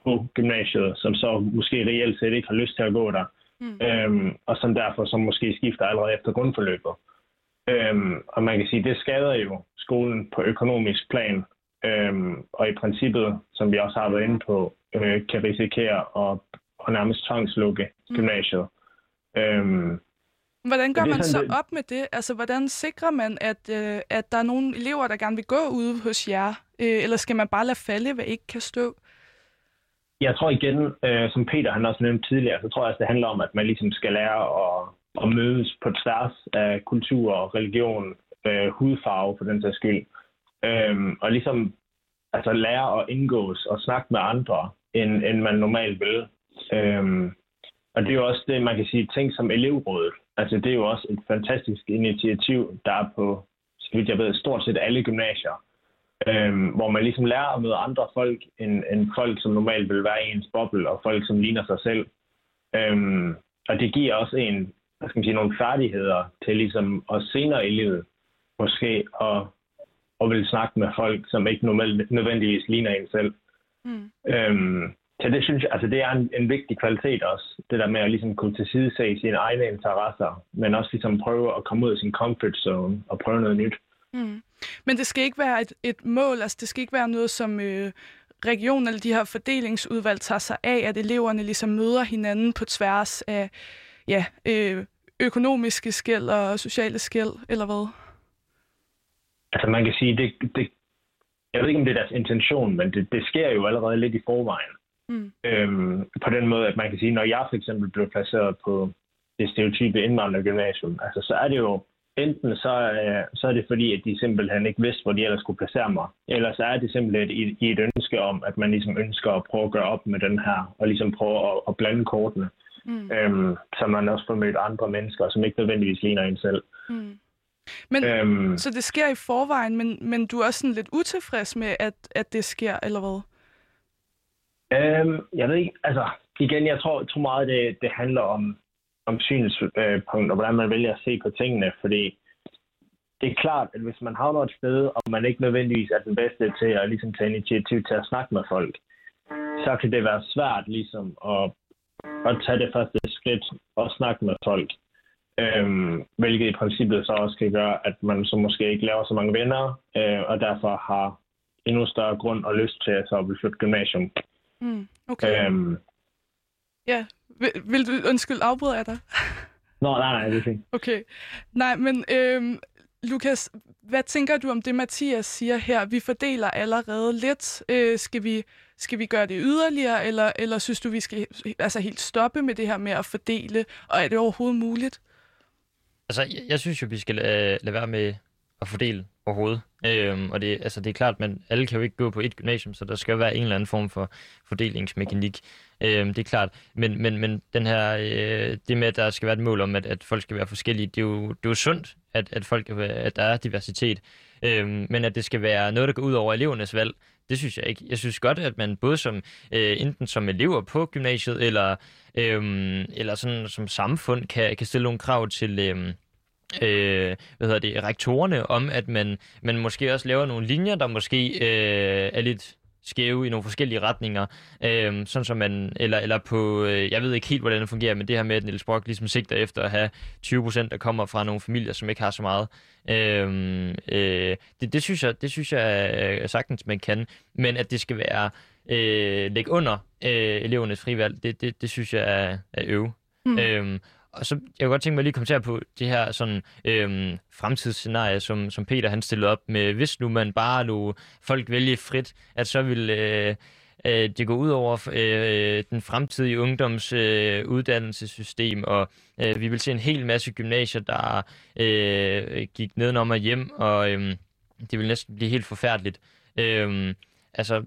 på gymnasiet, som så måske reelt set ikke har lyst til at gå der, Mm. øhm, og som derfor så måske skifter allerede efter grundforløbet. Øhm, og man kan sige, det skader jo skolen på økonomisk plan, øhm, og i princippet, som vi også har været inde på, øh, kan risikere at, at nærmest tvangslukke Mm. gymnasiet. Øhm, Hvordan gør man så det- op med det? Altså, hvordan sikrer man, at, øh, at der er nogle elever, der gerne vil gå ude hos jer? Øh, eller skal man bare lade falde, hvad ikke kan stå? jeg tror igen, øh, som Peter han også nævnte tidligere, så tror jeg, at det handler om, at man ligesom skal lære at, at mødes på tværs af kultur, religion, øh, hudfarve for den sags skyld. Øhm, og ligesom altså lære at indgås og snakke med andre, end, end man normalt vil. Øhm, og det er jo også det, man kan sige, ting som elevrådet. Altså det er jo også et fantastisk initiativ, der er på, så vidt jeg ved, stort set alle gymnasier øhm, hvor man ligesom lærer at møde andre folk, end, end folk, som normalt vil være i ens boble, og folk, som ligner sig selv. Øhm, og det giver også en, hvad skal man sige, nogle færdigheder til ligesom at senere i livet, måske at, at vil snakke med folk, som ikke normalt, nødvendigvis ligner en selv. Mm. Øhm, så det synes jeg, altså det er en, en vigtig kvalitet også, det der med at ligesom kunne tilsidese sine egne interesser, men også ligesom prøve at komme ud af sin comfort zone og prøve noget nyt. Mm. Men det skal ikke være et, et mål, altså det skal ikke være noget, som øh, regionen eller de her fordelingsudvalg tager sig af, at eleverne ligesom møder hinanden på tværs af ja, øh, økonomiske skæld og sociale skæld, eller hvad? Altså man kan sige, det, det, jeg ved ikke, om det er deres intention, men det, det sker jo allerede lidt i forvejen. Mm. Øhm, på den måde, at man kan sige, når jeg for eksempel blev placeret på det stereotype indvandrergymnasium, altså så er det jo enten så, øh, så er det fordi, at de simpelthen ikke vidste, hvor de ellers skulle placere mig, eller så er det simpelthen i, i et ønske om, at man ligesom ønsker at prøve at gøre op med den her, og ligesom prøve at, at blande kortene, Mm. øhm, så man også får mødt andre mennesker, som ikke nødvendigvis ligner en selv. Mm. Men, Øhm, Så det sker i forvejen, men, men du er også sådan lidt utilfreds med, at, at det sker, eller hvad? Øhm, jeg ved ikke, altså igen, jeg tror, tror meget, det, det handler om, om synspunkt, og hvordan man vælger at se på tingene, fordi det er klart, at hvis man havner et sted, og man ikke nødvendigvis er den bedste til at ligesom, tage initiativ til at snakke med folk, så kan det være svært ligesom at, at tage det første skridt og snakke med folk. Øhm, hvilket i princippet så også kan gøre, at man så måske ikke laver så mange venner, øh, og derfor har endnu større grund og lyst til at så flytte gymnasium. Mm. Okay. Øhm, Ja. Vil, vil du, undskyld, afbryder jeg dig? Nå, nej, nej, det er fint. Okay. Nej, men øhm, Lukas, hvad tænker du om det, Mathias siger her? Vi fordeler allerede lidt. Øh, skal, vi, skal vi gøre det yderligere, eller, eller synes du, vi skal altså helt stoppe med det her med at fordele? Og er det overhovedet muligt? Altså, jeg, jeg synes jo, vi skal lade, lade være med at fordele overhovedet. Øhm, og det, altså, det er klart, men alle kan jo ikke gå på et gymnasium, så der skal jo være en eller anden form for fordelingsmekanik. Øhm, det er klart. Men, men, men den her, øh, det med, at der skal være et mål om, at, at folk skal være forskellige, det er jo, det er jo sundt, at, at, folk, at der er diversitet. Øhm, men at det skal være noget, der går ud over elevernes valg, det synes jeg ikke. Jeg synes godt, at man både som øh, enten som elever på gymnasiet, eller, øh, eller sådan som samfund, kan, kan stille nogle krav til... Øh, øh, hvad hedder det, rektorerne om, at man, man måske også laver nogle linjer, der måske øh, er lidt skæve i nogle forskellige retninger, øh, sådan som man, eller, eller på, øh, jeg ved ikke helt, hvordan det fungerer, men det her med, at Niels Brock ligesom sigter efter at have 20% der kommer fra nogle familier, som ikke har så meget. Øh, øh, det, det, synes jeg, det synes jeg er sagtens, man kan, men at det skal være øh, lægge under øh, elevernes frivalg, det, det, det synes jeg er, er øve. Mm. Øhm, og så jeg kunne godt tænke mig lige kommentere på det her sådan, øhm, fremtidsscenarie, som, som Peter han stillede op med, hvis nu man bare lå folk vælge frit, at så vil øh, øh, det gå ud over øh, den fremtidige ungdoms øh, uddannelsessystem, og øh, vi vil se en hel masse gymnasier, der øh, gik nedenom og hjem, og øh, det vil næsten blive helt forfærdeligt. Øh, altså,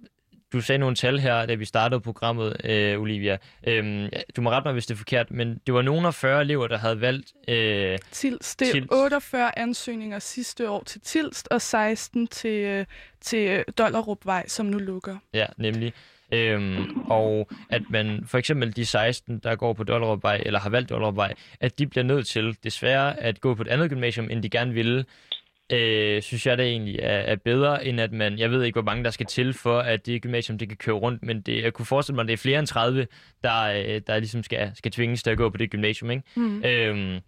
du sagde nogle tal her, da vi startede programmet, øh, Olivia. Øhm, du må rette mig, hvis det er forkert, men det var nogle af 40 elever, der havde valgt... Øh, Tilst. Det er Tilst. 48 ansøgninger sidste år til Tilst, og 16 til, øh, til Dollerupvej, som nu lukker. Ja, nemlig. Øhm, og at man for eksempel de 16, der går på Dollerupvej, eller har valgt Dollerupvej, at de bliver nødt til desværre at gå på et andet gymnasium, end de gerne ville, øh, synes jeg det egentlig er, er bedre, end at man, jeg ved ikke, hvor mange der skal til for, at det gymnasium det kan køre rundt, men det, jeg kunne forestille mig, at det er flere end 30, der, øh, der ligesom skal, skal tvinges til at gå på det gymnasium. Ikke? Mm. Øhm,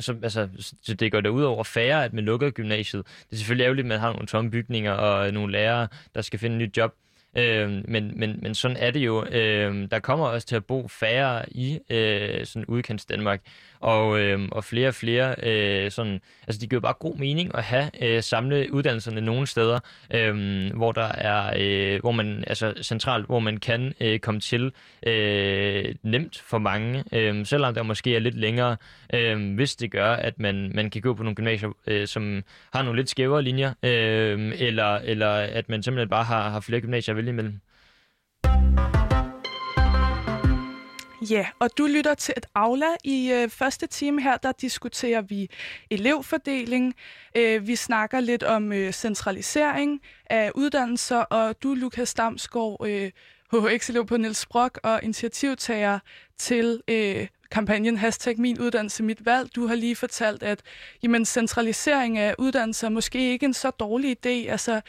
så, altså, så det går der ud over færre, at man lukker gymnasiet. Det er selvfølgelig ærgerligt, at man har nogle tomme bygninger og nogle lærere, der skal finde et nyt job. Øh, men, men, men sådan er det jo. Øh, der kommer også til at bo færre i øh, sådan udkants Danmark og, øh, og flere og flere øh, sådan, altså det giver bare god mening at have øh, samle uddannelserne nogle steder, øh, hvor der er, øh, hvor man, altså centralt, hvor man kan øh, komme til øh, nemt for mange, øh, selvom der måske er lidt længere, øh, hvis det gør, at man, man kan gå på nogle gymnasier, øh, som har nogle lidt skævere linjer, øh, eller, eller at man simpelthen bare har, har flere gymnasier vælge imellem. Ja, og du lytter til et Aula. I øh, første time her, der diskuterer vi elevfordeling. Øh, vi snakker lidt om øh, centralisering af uddannelser, og du, Lukas Damsgaard, øh, HHX-elev på Niels Brock og initiativtager til øh, kampagnen Hashtag Min Uddannelse Mit Valg. Du har lige fortalt, at jamen, centralisering af uddannelser er måske ikke en så dårlig idé. Altså,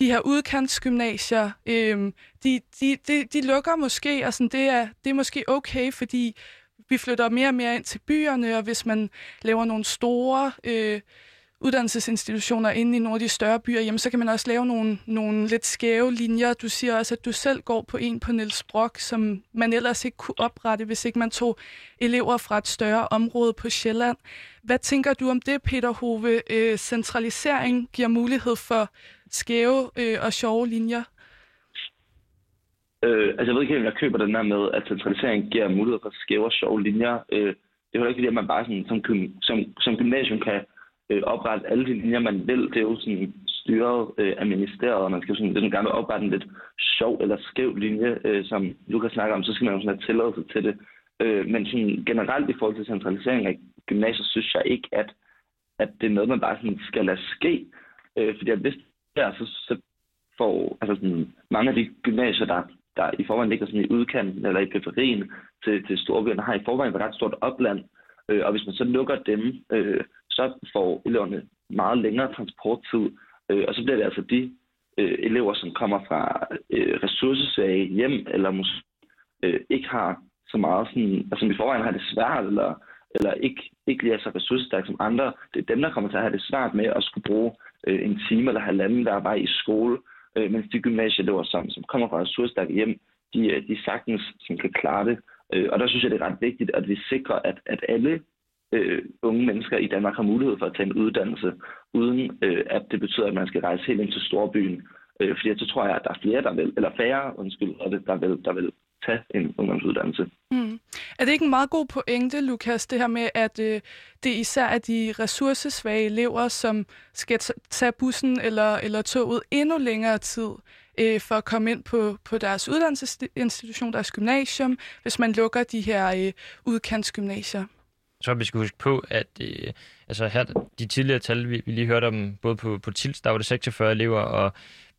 de her udkantsgymnasier, øhm, de, de, de, de lukker måske, og sådan, det, er, det er måske okay, fordi vi flytter mere og mere ind til byerne, og hvis man laver nogle store øh, uddannelsesinstitutioner inde i nogle af de større byer, jamen, så kan man også lave nogle, nogle lidt skæve linjer. Du siger også, at du selv går på en på Niels Brock, som man ellers ikke kunne oprette, hvis ikke man tog elever fra et større område på Sjælland. Hvad tænker du om det, Peter Hove? Øh, centralisering giver mulighed for skæve øh, og sjove linjer? Øh, altså jeg ved ikke helt, om jeg køber den der med, at centralisering giver mulighed for skæve og sjove linjer. Øh, det er jo ikke det, at man bare sådan, som, som, som gymnasium kan øh, oprette alle de linjer, man vil. Det er jo sådan styret øh, af ministeriet, og man skal sådan, sådan gerne oprette en lidt sjov eller skæv linje, øh, som Lukas snakker om, så skal man jo sådan have tilladelse til det. Øh, men sådan generelt i forhold til centralisering af gymnasiet, synes jeg ikke, at, at det er noget, man bare sådan skal lade ske. Øh, fordi hvis hvis der, så, så får altså sådan, mange af de gymnasier, der, der i forvejen ligger sådan i udkanten eller i periferien til, til storbyerne, har i forvejen et ret stort opland. Øh, og hvis man så lukker dem, øh, så får eleverne meget længere transporttid. Øh, og så bliver det altså de øh, elever, som kommer fra øh, ressourcesvage hjem, eller måske øh, ikke har så meget sådan, altså i forvejen har det svært, eller, eller ikke, ikke lige er så ressourcestærke som andre. Det er dem, der kommer til at have det svært med at skulle bruge øh, en time eller halvanden, der bare i skole, øh, mens de gymnasieelever, som, som kommer fra ressourcestærke hjem, de, øh, de sagtens som kan klare det. Øh, og der synes jeg, det er ret vigtigt, at vi sikrer, at, at alle øh, unge mennesker i Danmark har mulighed for at tage en uddannelse, uden øh, at det betyder, at man skal rejse helt ind til storbyen. Øh, fordi så tror jeg, at der er flere, der vil, eller færre, undskyld, der vil, der vil tage en ungdomsuddannelse. Mm. Er det ikke en meget god pointe, Lukas, det her med, at øh, det især er de ressourcesvage elever, som skal tage bussen eller, eller toget endnu længere tid øh, for at komme ind på, på deres uddannelsesinstitution, deres gymnasium, hvis man lukker de her øh, udkantsgymnasier? Tror, vi skal huske på, at øh, altså her, de tidligere tal, vi, vi lige hørte om, både på, på TILS, der var det 46 elever, og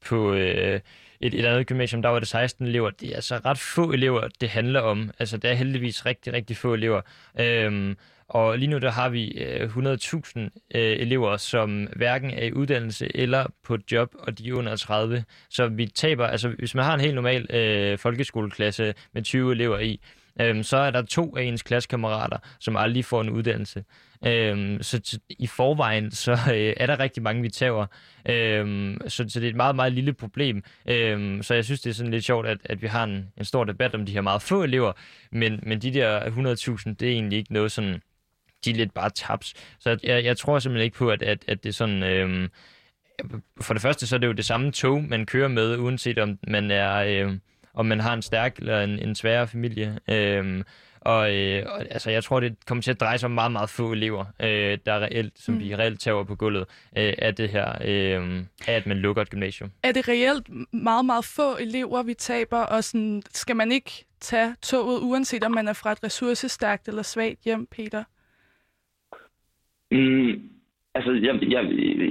på øh, et, et andet gymnasium, der var det 16 elever. Det er altså ret få elever, det handler om. Altså, det er heldigvis rigtig, rigtig få elever. Øhm, og lige nu der har vi øh, 100.000 øh, elever, som hverken er i uddannelse eller på et job, og de er under 30. Så vi taber, altså hvis man har en helt normal øh, folkeskoleklasse med 20 elever i, øhm, så er der to af ens klassekammerater, som aldrig får en uddannelse. Øhm, så t- i forvejen, så øh, er der rigtig mange, vi tager. Øhm, så, så det er et meget, meget lille problem. Øhm, så jeg synes, det er sådan lidt sjovt, at, at vi har en, en stor debat om de her meget få elever, men, men de der 100.000, det er egentlig ikke noget sådan de er lidt bare tabs. Så jeg, jeg tror simpelthen ikke på, at, at, at det er sådan... Øhm, for det første, så er det jo det samme tog, man kører med, uanset om man er... Øh, om man har en stærk eller en, en sværere familie. Øhm, og, øh, og altså, jeg tror, det kommer til at dreje sig om meget, meget få elever, øh, der er reelt, som mm. vi reelt tager på gulvet øh, af det her, øh, af at man lukker et gymnasium. Er det reelt meget, meget få elever, vi taber, og sådan, skal man ikke tage toget, uanset om man er fra et ressourcestærkt eller svagt hjem, Peter? Mm, altså, jeg, jeg,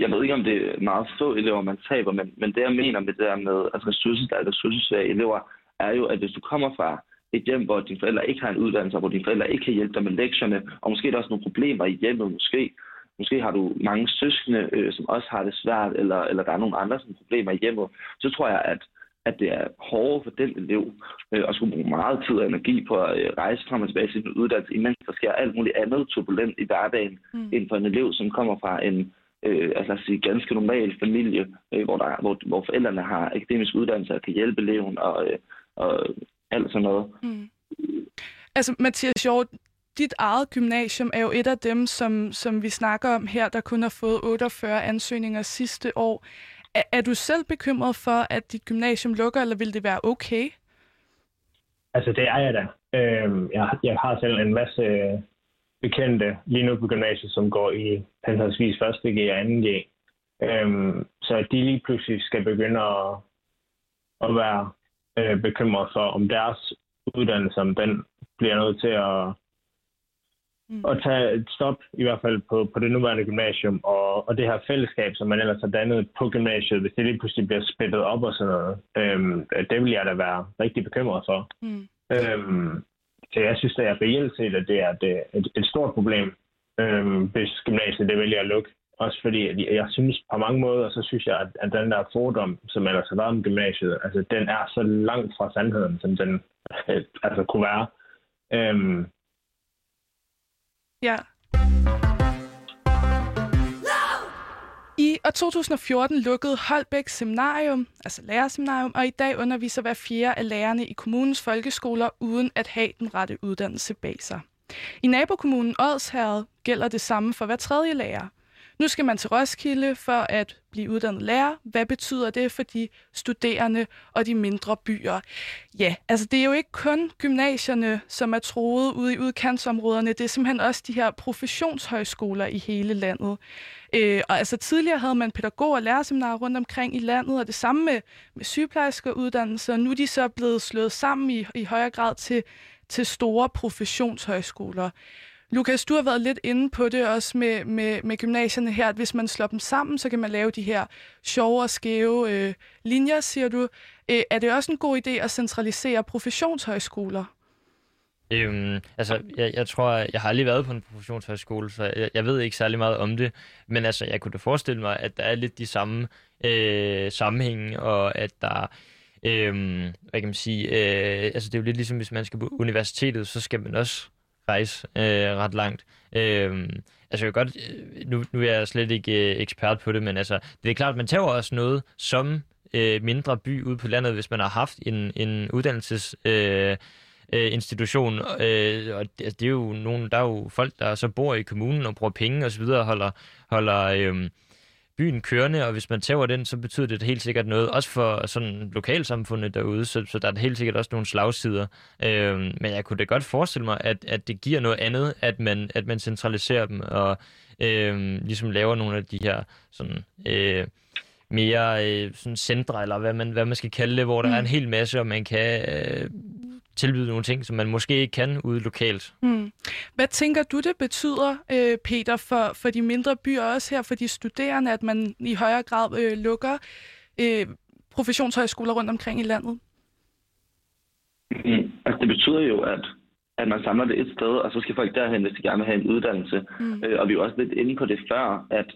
jeg ved ikke, om det er meget få elever, man taber, men, men det, jeg mener med det der med at ressourcestærke og ressourcesvage elever, er jo, at hvis du kommer fra et hjem, hvor dine forældre ikke har en uddannelse, hvor dine forældre ikke kan hjælpe dig med lektierne, og måske er der også nogle problemer i hjemmet, måske, måske har du mange søskende, øh, som også har det svært, eller, eller der er nogle andre sådan, problemer i hjemmet, så tror jeg, at at det er hårdere for den elev øh, at skulle bruge meget tid og energi på at øh, rejse frem og tilbage til sin uddannelse, imens der sker alt muligt andet turbulent i hverdagen, mm. end for en elev, som kommer fra en øh, altså at sige, ganske normal familie, øh, hvor, der, hvor, hvor forældrene har akademisk uddannelse og kan hjælpe eleven og, øh, og alt sådan noget. Mm. Altså, Mathias Hjort, dit eget gymnasium er jo et af dem, som, som vi snakker om her, der kun har fået 48 ansøgninger sidste år. Er, er du selv bekymret for, at dit gymnasium lukker, eller vil det være okay? Altså, det er jeg da. Øhm, jeg, jeg har selv en masse øh, bekendte lige nu på gymnasiet, som går i henholdsvis 1. G og 2. G. Øhm, så de lige pludselig skal begynde at, at være øh, bekymret for, om deres uddannelse, om den bliver nødt til at mm. at tage et stop, i hvert fald på, på det nuværende gymnasium, og, og det her fællesskab, som man ellers har dannet på gymnasiet, hvis det lige pludselig bliver spættet op og sådan noget, øhm, det vil jeg da være rigtig bekymret for. Mm. Øhm, så jeg synes, at jeg reelt set, at det er et, et, et stort problem, øhm, hvis gymnasiet det vælger at lukke. Også fordi, jeg, synes på mange måder, så synes jeg, at, at den der fordom, som ellers har været om gymnasiet, altså den er så langt fra sandheden, som den altså kunne være. Øhm, Ja. I år 2014 lukkede Holbæk Seminarium, altså lærerseminarium, og i dag underviser hver fjerde af lærerne i kommunens folkeskoler uden at have den rette uddannelse bag sig. I nabokommunen Odsherred gælder det samme for hver tredje lærer. Nu skal man til Roskilde for at blive uddannet lærer. Hvad betyder det for de studerende og de mindre byer? Ja, altså det er jo ikke kun gymnasierne, som er troet ude i udkantsområderne. Det er simpelthen også de her professionshøjskoler i hele landet. Øh, og altså tidligere havde man pædagog- og lærerseminarer rundt omkring i landet, og det samme med, med sygeplejerskeuddannelser. Nu er de så blevet slået sammen i, i højere grad til, til store professionshøjskoler. Lukas, du har været lidt inde på det også med, med, med gymnasierne her, at hvis man slår dem sammen, så kan man lave de her sjove og skæve øh, linjer, siger du. Øh, er det også en god idé at centralisere professionshøjskoler? Øhm, altså, jeg, jeg tror, jeg har aldrig været på en professionshøjskole, så jeg, jeg ved ikke særlig meget om det. Men altså, jeg kunne da forestille mig, at der er lidt de samme øh, sammenhænge, og at der øhm, hvad kan man sige, øh, altså det er jo lidt ligesom, hvis man skal på universitetet, så skal man også rejse øh, ret langt. Øh, altså jeg godt, øh, nu, nu er jeg slet ikke øh, ekspert på det, men altså, det er klart, man tager også noget som øh, mindre by ude på landet, hvis man har haft en, en uddannelses... Øh, øh, institution, øh, og det, altså, det er jo nogen, der er jo folk, der så bor i kommunen og bruger penge osv., og holder, holder øh, byen kørende, og hvis man tager den, så betyder det helt sikkert noget, også for sådan lokalsamfundet derude, så, så der er helt sikkert også nogle slagsider. Øh, men jeg kunne da godt forestille mig, at, at det giver noget andet, at man, at man centraliserer dem, og øh, ligesom laver nogle af de her sådan... Øh, mere øh, sådan centre, eller hvad man, hvad man skal kalde det, hvor der mm. er en hel masse, og man kan øh, tilbyde nogle ting, som man måske ikke kan ude lokalt. Mm. Hvad tænker du, det betyder, øh, Peter, for, for de mindre byer, også her for de studerende, at man i højere grad øh, lukker øh, professionshøjskoler rundt omkring i landet? Mm. Altså, det betyder jo, at, at man samler det et sted, og så skal folk derhen, hvis de gerne vil have en uddannelse. Mm. Øh, og vi er også lidt inde på det før, at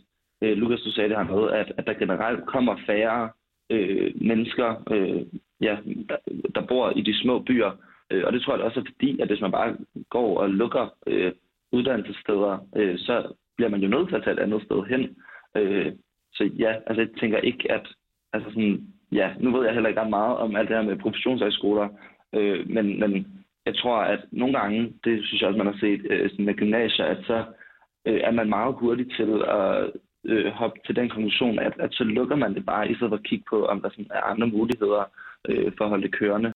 øh, Lukas, du sagde det her med, at, at der generelt kommer færre øh, mennesker, øh, ja, der, der bor i de små byer. Øh, og det tror jeg også er fordi, at hvis man bare går og lukker øh, uddannelsessteder, øh, så bliver man jo nødt til at tage et andet sted hen. Øh, så ja, altså jeg tænker ikke, at altså sådan, ja, nu ved jeg heller ikke meget om alt det her med professionshøjskoler, øh, men, men jeg tror, at nogle gange, det synes jeg også, man har set øh, sådan med gymnasier, at så øh, er man meget hurtig til at øh, hoppe til den konklusion, at, at så lukker man det bare, i stedet for at kigge på, om der sådan er andre muligheder øh, for at holde det kørende.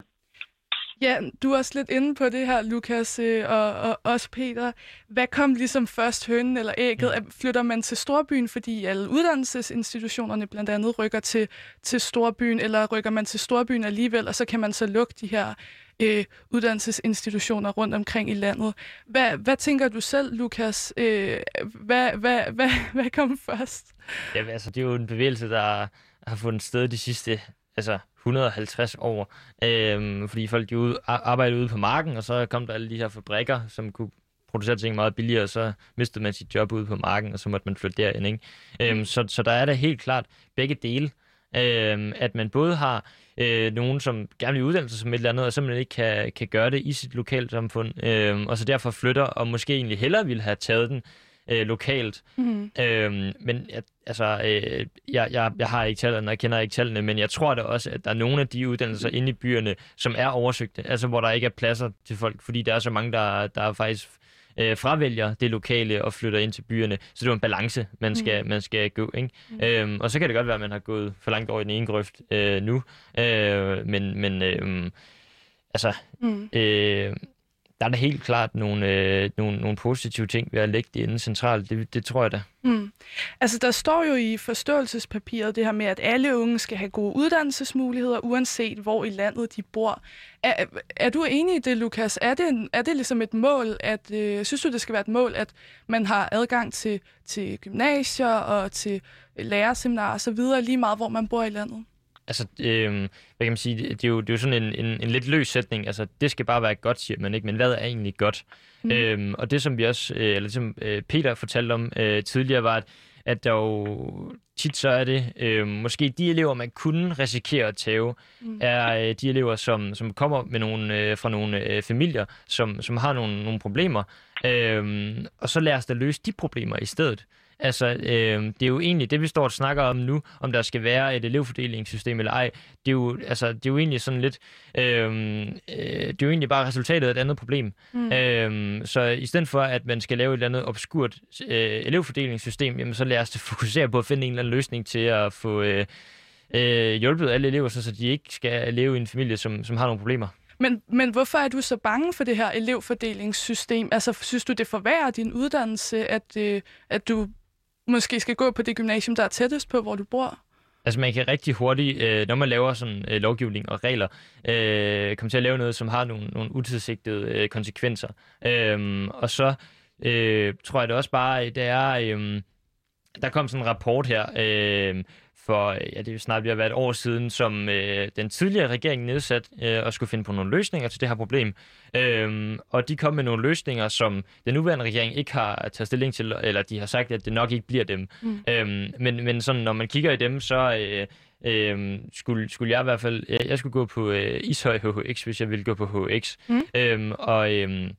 Ja, du er også lidt inde på det her, Lukas, øh, og, og også Peter. Hvad kom ligesom først, hønnen eller ægget? Mm. Flytter man til storbyen, fordi alle uddannelsesinstitutionerne blandt andet rykker til, til storbyen, eller rykker man til storbyen alligevel, og så kan man så lukke de her øh, uddannelsesinstitutioner rundt omkring i landet. Hvad, hvad tænker du selv, Lukas? Øh, hvad, hvad, hvad, hvad kom først? Ja, altså, det er jo en bevægelse, der har fundet sted de sidste altså 150 år, øhm, fordi folk de ude, arbejdede ude på marken, og så kom der alle de her fabrikker, som kunne producere ting meget billigere, og så mistede man sit job ude på marken, og så måtte man flytte derind. Ikke? Øhm, så, så der er da helt klart begge dele, øhm, at man både har øh, nogen, som gerne vil uddanne sig som et eller andet, og simpelthen ikke kan, kan gøre det i sit lokalsamfund, øhm, og så derfor flytter, og måske egentlig hellere ville have taget den øh, lokalt. Mm. Øhm, men jeg, altså, øh, jeg, jeg, jeg har ikke tallene, jeg kender ikke tallene, men jeg tror da også, at der er nogle af de uddannelser inde i byerne, som er oversøgte, altså hvor der ikke er pladser til folk, fordi der er så mange, der, der faktisk øh, fravælger det lokale og flytter ind til byerne. Så det er en balance, man skal, mm. man skal gå. Ikke? Mm. Øhm, og så kan det godt være, at man har gået for langt over i den ene grøft øh, nu. Øh, men men øh, altså, mm. øh, der er da helt klart nogle, øh, nogle, nogle positive ting ved at lægge det inde centralt. Det, det tror jeg da. Mm. Altså, der står jo i forståelsespapiret det her med, at alle unge skal have gode uddannelsesmuligheder, uanset hvor i landet de bor. Er, er du enig i det, Lukas? Er det, er det ligesom et mål, at øh, synes du, det skal være et mål, at man har adgang til, til gymnasier og til lærerseminarer osv., lige meget hvor man bor i landet? Altså, øh, hvad kan man sige, det, er jo, det er jo sådan en, en, en lidt løs sætning, altså, det skal bare være godt, siger man ikke, men hvad er egentlig godt? Mm. Øhm, og det, som vi også, øh, eller som øh, Peter fortalte om øh, tidligere, var, at, at der jo tit så er det øh, måske de elever, man kunne risikere at tage, mm. er øh, de elever, som, som kommer med nogle, øh, fra nogle øh, familier, som, som har nogle, nogle problemer, øh, og så lad os da løse de problemer i stedet. Altså, øh, det er jo egentlig det, vi står og snakker om nu, om der skal være et elevfordelingssystem eller ej. Det er jo, altså, det er jo egentlig sådan lidt... Øh, øh, det er jo egentlig bare resultatet af et andet problem. Mm. Øh, så i stedet for, at man skal lave et eller andet obskurt øh, elevfordelingssystem, jamen, så lad os fokusere på at finde en eller anden løsning til at få øh, øh, hjulpet alle elever, så, de ikke skal leve i en familie, som, som har nogle problemer. Men, men hvorfor er du så bange for det her elevfordelingssystem? Altså, synes du, det forværrer din uddannelse, at, øh, at du måske skal gå på det gymnasium, der er tættest på, hvor du bor? Altså man kan rigtig hurtigt, øh, når man laver sådan øh, lovgivning og regler, øh, komme til at lave noget, som har nogle, nogle utilsigtede øh, konsekvenser. Øh, og så øh, tror jeg det også bare, det er, øh, der kom sådan en rapport her, øh, for, ja, det er jo snart ved at være et år siden, som øh, den tidligere regering nedsat øh, og skulle finde på nogle løsninger til det her problem. Øhm, og de kom med nogle løsninger, som den nuværende regering ikke har taget stilling til, eller de har sagt, at det nok ikke bliver dem. Mm. Øhm, men, men sådan, når man kigger i dem, så... Øh, Øhm, skulle, skulle jeg i hvert fald, jeg, jeg skulle gå på øh, Ishøj HHX, hvis jeg ville gå på HX. Mm. Øhm, og øhm,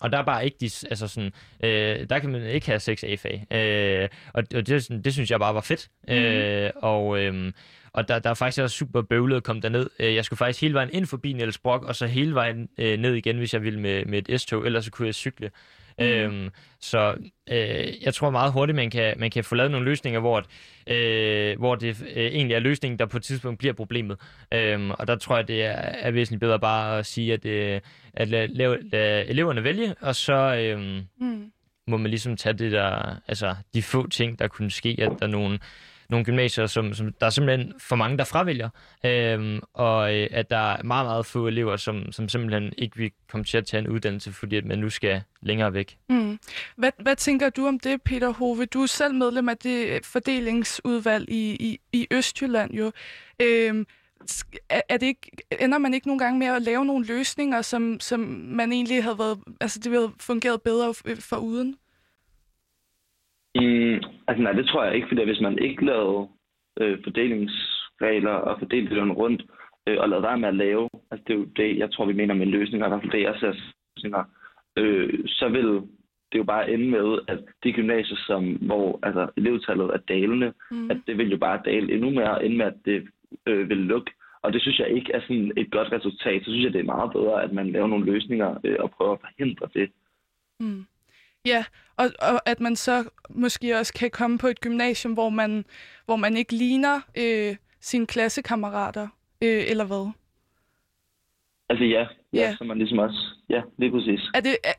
og der er bare ikke de, altså sådan, øh, der kan man ikke have seks A-fag. Øh, og og det, det synes jeg bare var fedt. Mm. Øh, og øh, og der, der er faktisk også super bøvlet at komme derned. Øh, jeg skulle faktisk hele vejen ind forbi Niels Brock, og så hele vejen øh, ned igen, hvis jeg ville med, med et S-tog, ellers så kunne jeg cykle. Mm. Øhm, så øh, jeg tror meget hurtigt, man kan, man kan få lavet nogle løsninger, hvor, øh, hvor det øh, egentlig er løsningen, der på et tidspunkt bliver problemet. Øhm, og der tror jeg, det er, er væsentligt bedre bare at sige, at, øh, at lade, lade, lade eleverne vælge, og så øh, mm. må man ligesom tage det der, altså de få ting, der kunne ske, at der er nogle nogle gymnasier, som, som der er simpelthen for mange, der fravælger, øh, og øh, at der er meget, meget få elever, som, som simpelthen ikke vil komme til at tage en uddannelse, fordi at man nu skal længere væk. Mm. Hvad, hvad tænker du om det, Peter Hove? Du er selv medlem af det fordelingsudvalg i, i, i Østjylland jo. Øh, er det ikke, ender man ikke nogle gange med at lave nogle løsninger, som, som man egentlig havde været, altså det havde fungeret bedre øh, for uden? Mm, altså nej, det tror jeg ikke, fordi hvis man ikke lavede øh, fordelingsregler og fordelte det rundt, øh, og lavede være med at lave, altså det er jo det, jeg tror, vi mener med løsninger, i hvert fald det, jeg ser løsninger, øh, så vil det jo bare ende med, at de gymnasier, som, hvor altså, elevtallet er dalende, mm. at det vil jo bare dale endnu mere, end med at det øh, vil lukke. Og det synes jeg ikke er sådan et godt resultat. Så synes jeg, det er meget bedre, at man laver nogle løsninger øh, og prøver at forhindre det. Mm. Ja, og, og at man så måske også kan komme på et gymnasium, hvor man, hvor man ikke ligner øh, sine klassekammerater, øh, eller hvad? Altså ja, ja, ja, så man ligesom også, ja, lige præcis. Er det, er,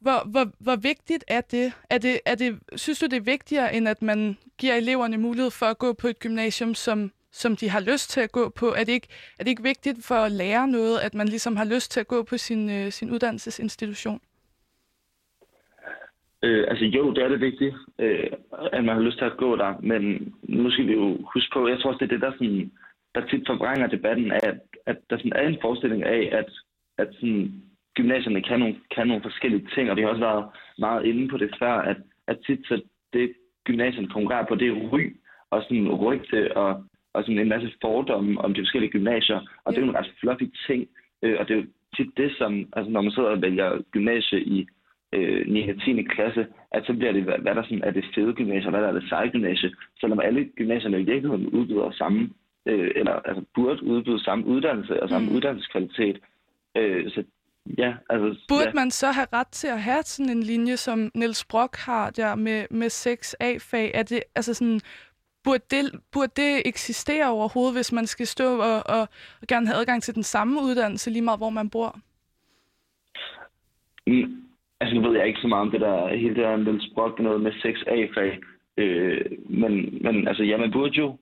hvor, hvor, hvor vigtigt er det? Er det, er det? Synes du, det er vigtigere, end at man giver eleverne mulighed for at gå på et gymnasium, som, som de har lyst til at gå på? Er det ikke, er det ikke vigtigt for at lære noget, at man ligesom har lyst til at gå på sin, øh, sin uddannelsesinstitution? Øh, altså jo, det er det vigtigt, øh, at man har lyst til at gå der, men nu skal vi jo huske på, jeg tror også, det er det, der, sådan, der tit forvrænger debatten at, at der sådan er en forestilling af, at, at sådan, gymnasierne kan nogle, kan nogle forskellige ting, og vi har også været meget inde på det før, at, at tit så det gymnasierne konkurrerer på, det er ry og sådan rygte og, og sådan en masse fordomme om de forskellige gymnasier, og det er jo en ret fluffy ting, øh, og det er jo tit det, som, altså når man sidder og vælger gymnasie i øh, 9. og 10. klasse, at så bliver det, hvad, der sådan er det fede gymnasie, og hvad der er det seje gymnasie. Selvom alle gymnasierne i virkeligheden udbyder samme, øh, eller altså burde udbyde samme uddannelse og samme mm. uddannelseskvalitet. Øh, så ja, altså... Burde ja. man så have ret til at have sådan en linje, som Niels Brock har der med, med 6 A-fag? Er det, altså sådan, burde det, burde det eksistere overhovedet, hvis man skal stå og, og, og gerne have adgang til den samme uddannelse, lige meget hvor man bor? Mm. Altså, nu ved jeg ikke så meget om det der, hele det der Niels Brock, noget med 6A-fag. Øh, men, men altså, ja, man burde jo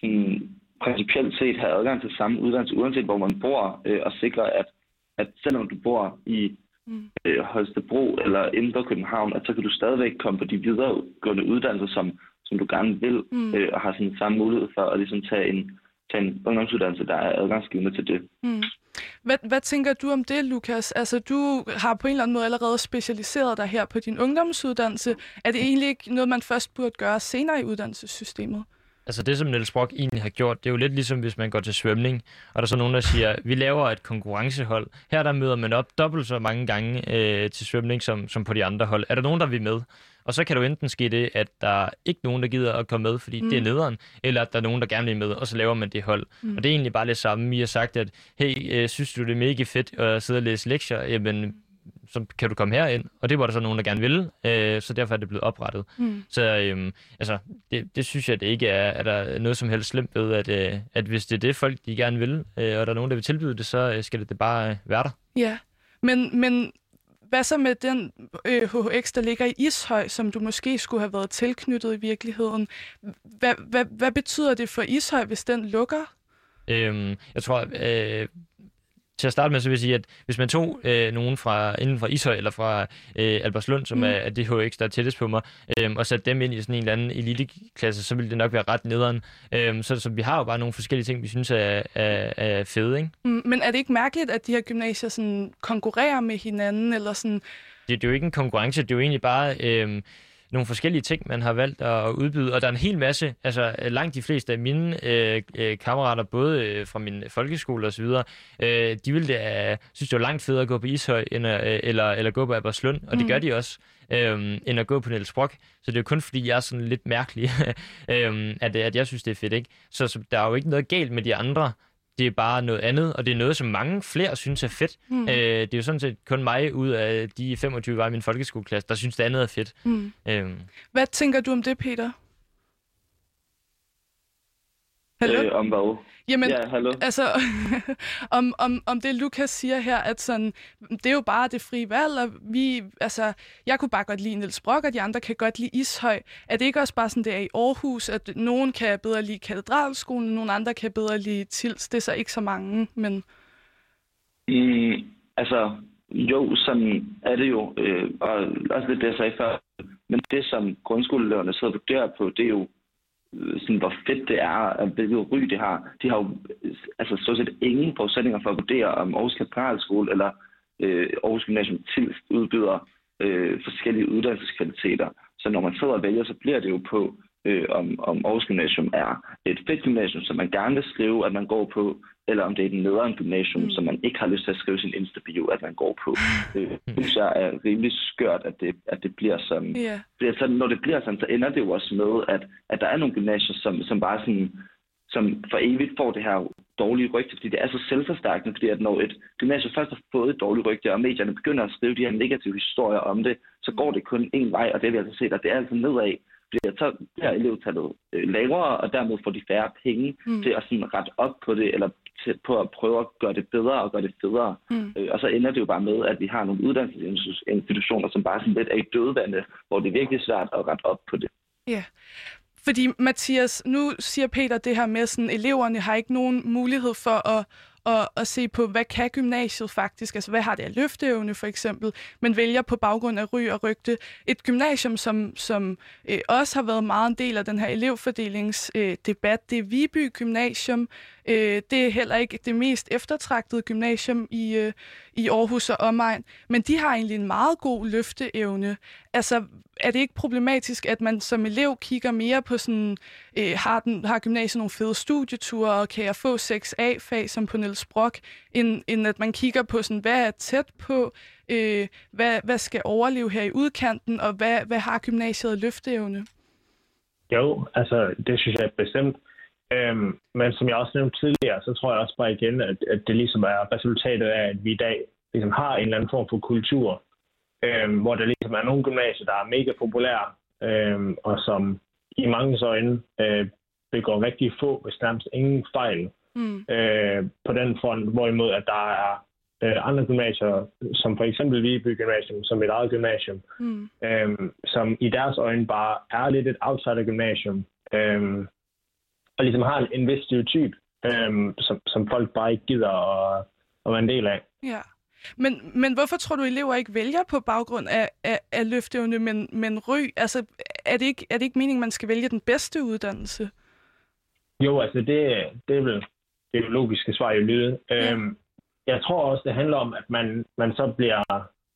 sådan, principielt set have adgang til samme uddannelse, uanset hvor man bor, øh, og sikre, at, at selvom du bor i mm. øh, Holstebro eller Indre København, at så kan du stadigvæk komme på de videregående uddannelser, som, som du gerne vil, mm. øh, og har sådan samme mulighed for at ligesom tage en, tage en ungdomsuddannelse, der er adgangsgivende til det. Mm. Hvad, hvad tænker du om det, Lukas? Altså, du har på en eller anden måde allerede specialiseret dig her på din ungdomsuddannelse. Er det egentlig ikke noget, man først burde gøre senere i uddannelsessystemet? Altså det, som Niels Brock egentlig har gjort, det er jo lidt ligesom, hvis man går til svømning, og der er så nogen, der siger, vi laver et konkurrencehold. Her der møder man op dobbelt så mange gange øh, til svømning, som, som på de andre hold. Er der nogen, der vil med? Og så kan du enten ske det, at der er ikke nogen, der gider at komme med, fordi mm. det er mm. nederen, eller at der er nogen, der gerne vil med, og så laver man det hold. Mm. Og det er egentlig bare det samme. Vi har sagt, at hey, øh, synes du, det er mega fedt at sidde og læse lektier? Jamen, så kan du komme herind. Og det var der så nogen, der gerne ville, øh, så derfor er det blevet oprettet. Mm. Så øh, altså, det, det synes jeg, det ikke er, er der noget som helst slemt ved, at, øh, at hvis det er det, folk de gerne vil, øh, og der er nogen, der vil tilbyde det, så øh, skal det, det bare øh, være der. Ja, men, men hvad så med den øh, HHX, der ligger i Ishøj, som du måske skulle have været tilknyttet i virkeligheden? Hvad, hvad, hvad betyder det for Ishøj, hvis den lukker? Øhm, jeg tror, øh, til at starte med, så vil jeg sige, at hvis man tog øh, nogen fra, inden fra Ishøj eller fra øh, Albertslund, som mm. er, er det HX, der er tættest på mig, øh, og satte dem ind i sådan en eller anden eliteklasse, så ville det nok være ret nederen. Øh, så, så vi har jo bare nogle forskellige ting, vi synes er, er, er fede, ikke? Mm, men er det ikke mærkeligt, at de her gymnasier sådan konkurrerer med hinanden, eller sådan... Det, det er jo ikke en konkurrence, det er jo egentlig bare... Øh, nogle forskellige ting, man har valgt at udbyde, og der er en hel masse, altså langt de fleste af mine øh, øh, kammerater, både øh, fra min folkeskole osv., øh, de ville da, synes, det var langt federe at gå på Ishøj, end at, øh, eller, eller gå på Aberslund, og mm. det gør de også, øh, end at gå på Niels Brock. Så det er jo kun fordi, jeg er sådan lidt mærkelig, øh, at, at jeg synes, det er fedt, ikke? Så, så der er jo ikke noget galt med de andre, det er bare noget andet, og det er noget, som mange flere synes er fedt. Mm. Øh, det er jo sådan set kun mig ud af de 25, var i min folkeskoleklasse, der synes, det andet er fedt. Mm. Øhm. Hvad tænker du om det, Peter? Hallo? Øh, om hvad? Jamen, Ja, hallo. altså, om, om, om det Lukas siger her, at sådan, det er jo bare det frie valg, og vi, altså, jeg kunne bare godt lide Niels Brock, og de andre kan godt lide Ishøj. Er det ikke også bare sådan, det er i Aarhus, at nogen kan bedre lide katedralskolen, og nogle andre kan bedre lide Tils? Det er så ikke så mange, men... Mm, altså, jo, sådan er det jo. Øh, og også lidt det, jeg sagde før. Men det, som grundskoleeleverne sidder og vurderer på, det er jo Øh, sådan, hvor fedt det er, og hvilket ry det har. De har jo altså, stort set ingen forudsætninger for at vurdere, om Aarhus Katedralskole eller øh, Aarhus Gymnasium Tilst udbyder øh, forskellige uddannelseskvaliteter. Så når man sidder og vælger, så bliver det jo på, øh, om, om Aarhus Gymnasium er et fedt gymnasium, som man gerne vil skrive, at man går på, eller om det er et nederen gymnasium, mm. som man ikke har lyst til at skrive sin Insta-bio, at man går på. Øh, det synes jeg er rimelig skørt, at det, at det bliver sådan. Ja, Fordi så, når det bliver sådan, så ender det jo også med, at, at der er nogle gymnasier, som, som bare sådan, som for evigt får det her dårlige rygte, fordi det er så selvforstærkende, fordi at når et gymnasium først har fået et dårligt rygte, og medierne begynder at skrive de her negative historier om det, så går det kun en vej, og det har vi altså set, at det er altså nedad. At så bliver elevtallet øh, lavere, og dermed får de færre penge Mm. til at sådan rette op på det, eller til, på at prøve at gøre det bedre og gøre det federe. Mm. Øh, og så ender det jo bare med, at vi har nogle uddannelsesinstitutioner, som bare sådan lidt er i dødvande, hvor det er virkelig svært at rette op på det. ja. Fordi Mathias, nu siger Peter det her med, sådan, eleverne har ikke nogen mulighed for at, at, at se på, hvad kan gymnasiet faktisk, altså hvad har det af løfteevne for eksempel, men vælger på baggrund af ry og rygte. Et gymnasium, som, som øh, også har været meget en del af den her elevfordelingsdebat, øh, debat, det er Viby Gymnasium. Øh, det er heller ikke det mest eftertragtede gymnasium i, øh, i Aarhus og omegn, men de har egentlig en meget god løfteevne. Altså, er det ikke problematisk, at man som elev kigger mere på sådan, øh, har, den, har gymnasiet nogle fede studieture, og kan jeg få 6A-fag som på Niels Brock, end, end at man kigger på sådan, hvad er tæt på, øh, hvad, hvad skal overleve her i udkanten, og hvad, hvad har gymnasiet løfteevne? Jo, altså det synes jeg bestemt. Øhm, men som jeg også nævnte tidligere, så tror jeg også bare igen, at, at det ligesom er resultatet af, at vi i dag ligesom har en eller anden form for kultur, øhm, hvor der ligesom er nogle gymnasier, der er mega populære, øhm, og som i mange øjne øh, begår rigtig få, hvis nærmest ingen fejl Mm. øh, på den front, hvorimod at der er øh, andre gymnasier, som for eksempel Viby Gymnasium, som et eget gymnasium, Mm. øhm, som i deres øjne bare er lidt et outsider-gymnasium, øhm, og ligesom har en, en vis stereotyp, øhm, som, som folk bare ikke gider at, at være en del af. Ja. Men, men hvorfor tror du, elever ikke vælger på baggrund af, af, af løfteevne, men, men ry? Altså, er det, ikke, er det ikke meningen, man skal vælge den bedste uddannelse? Jo, altså det, det er vel det logiske svar jo lyde. Ja. Øhm, jeg tror også, det handler om, at man, man så bliver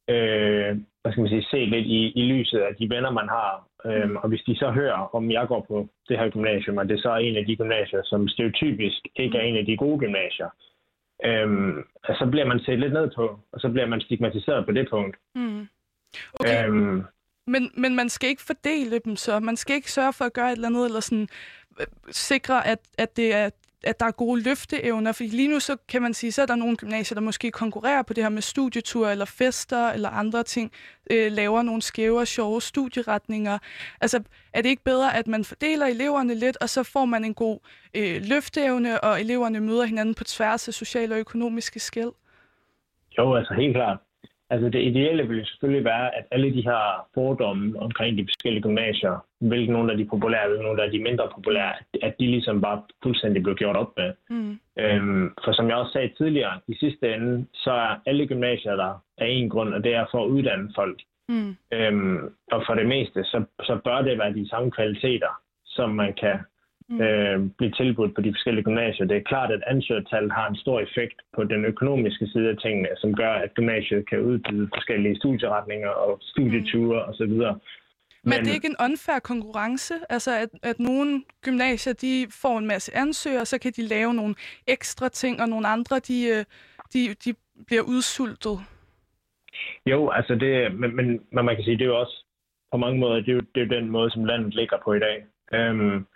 øh, hvad skal man sige, set lidt i, i lyset af de venner, man har. Øhm, og hvis de så hører, om jeg går på det her gymnasium, og det så er en af de gymnasier, som stereotypisk ikke er en af de gode gymnasier, øhm, så bliver man set lidt ned på, og så bliver man stigmatiseret på det punkt. Mm. Okay, Øhm, men, men man skal ikke fordele dem så. Man skal ikke sørge for at gøre et eller andet, eller sådan, øh, sikre, at, at, det er, at der er gode løfteevner. Fordi lige nu, så kan man sige, så er der nogle gymnasier, der måske konkurrerer på det her med studietur, eller fester, eller andre ting, øh, laver nogle skæve og sjove studieretninger. Altså, er det ikke bedre, at man fordeler eleverne lidt, og så får man en god øh, løfteevne, og eleverne møder hinanden på tværs af sociale og økonomiske skæld? Jo, altså helt klart. Altså det ideelle ville selvfølgelig være, at alle de her fordomme omkring de forskellige gymnasier, hvilke nogle af de populære, hvilke nogle af de mindre populære, at de ligesom bare fuldstændig blev gjort op med. Mm. Øhm, for som jeg også sagde tidligere, i sidste ende, så er alle gymnasier der af en grund, og det er for at uddanne folk. Mm. Øhm, og for det meste, så, så bør det være de samme kvaliteter, som man kan Mm. øh, blive tilbudt på de forskellige gymnasier. Det er klart, at ansøgertallet har en stor effekt på den økonomiske side af tingene, som gør, at gymnasiet kan udbyde forskellige studieretninger og studieture osv. Men, Men er det ikke en unfair konkurrence? Altså, at, at nogle gymnasier, de får en masse ansøgere, så kan de lave nogle ekstra ting, og nogle andre, de, øh, de, de bliver udsultet. Jo, altså det, men, men, men man kan sige, det er jo også på mange måder, det er jo, det er jo den måde, som landet ligger på i dag. Øhm,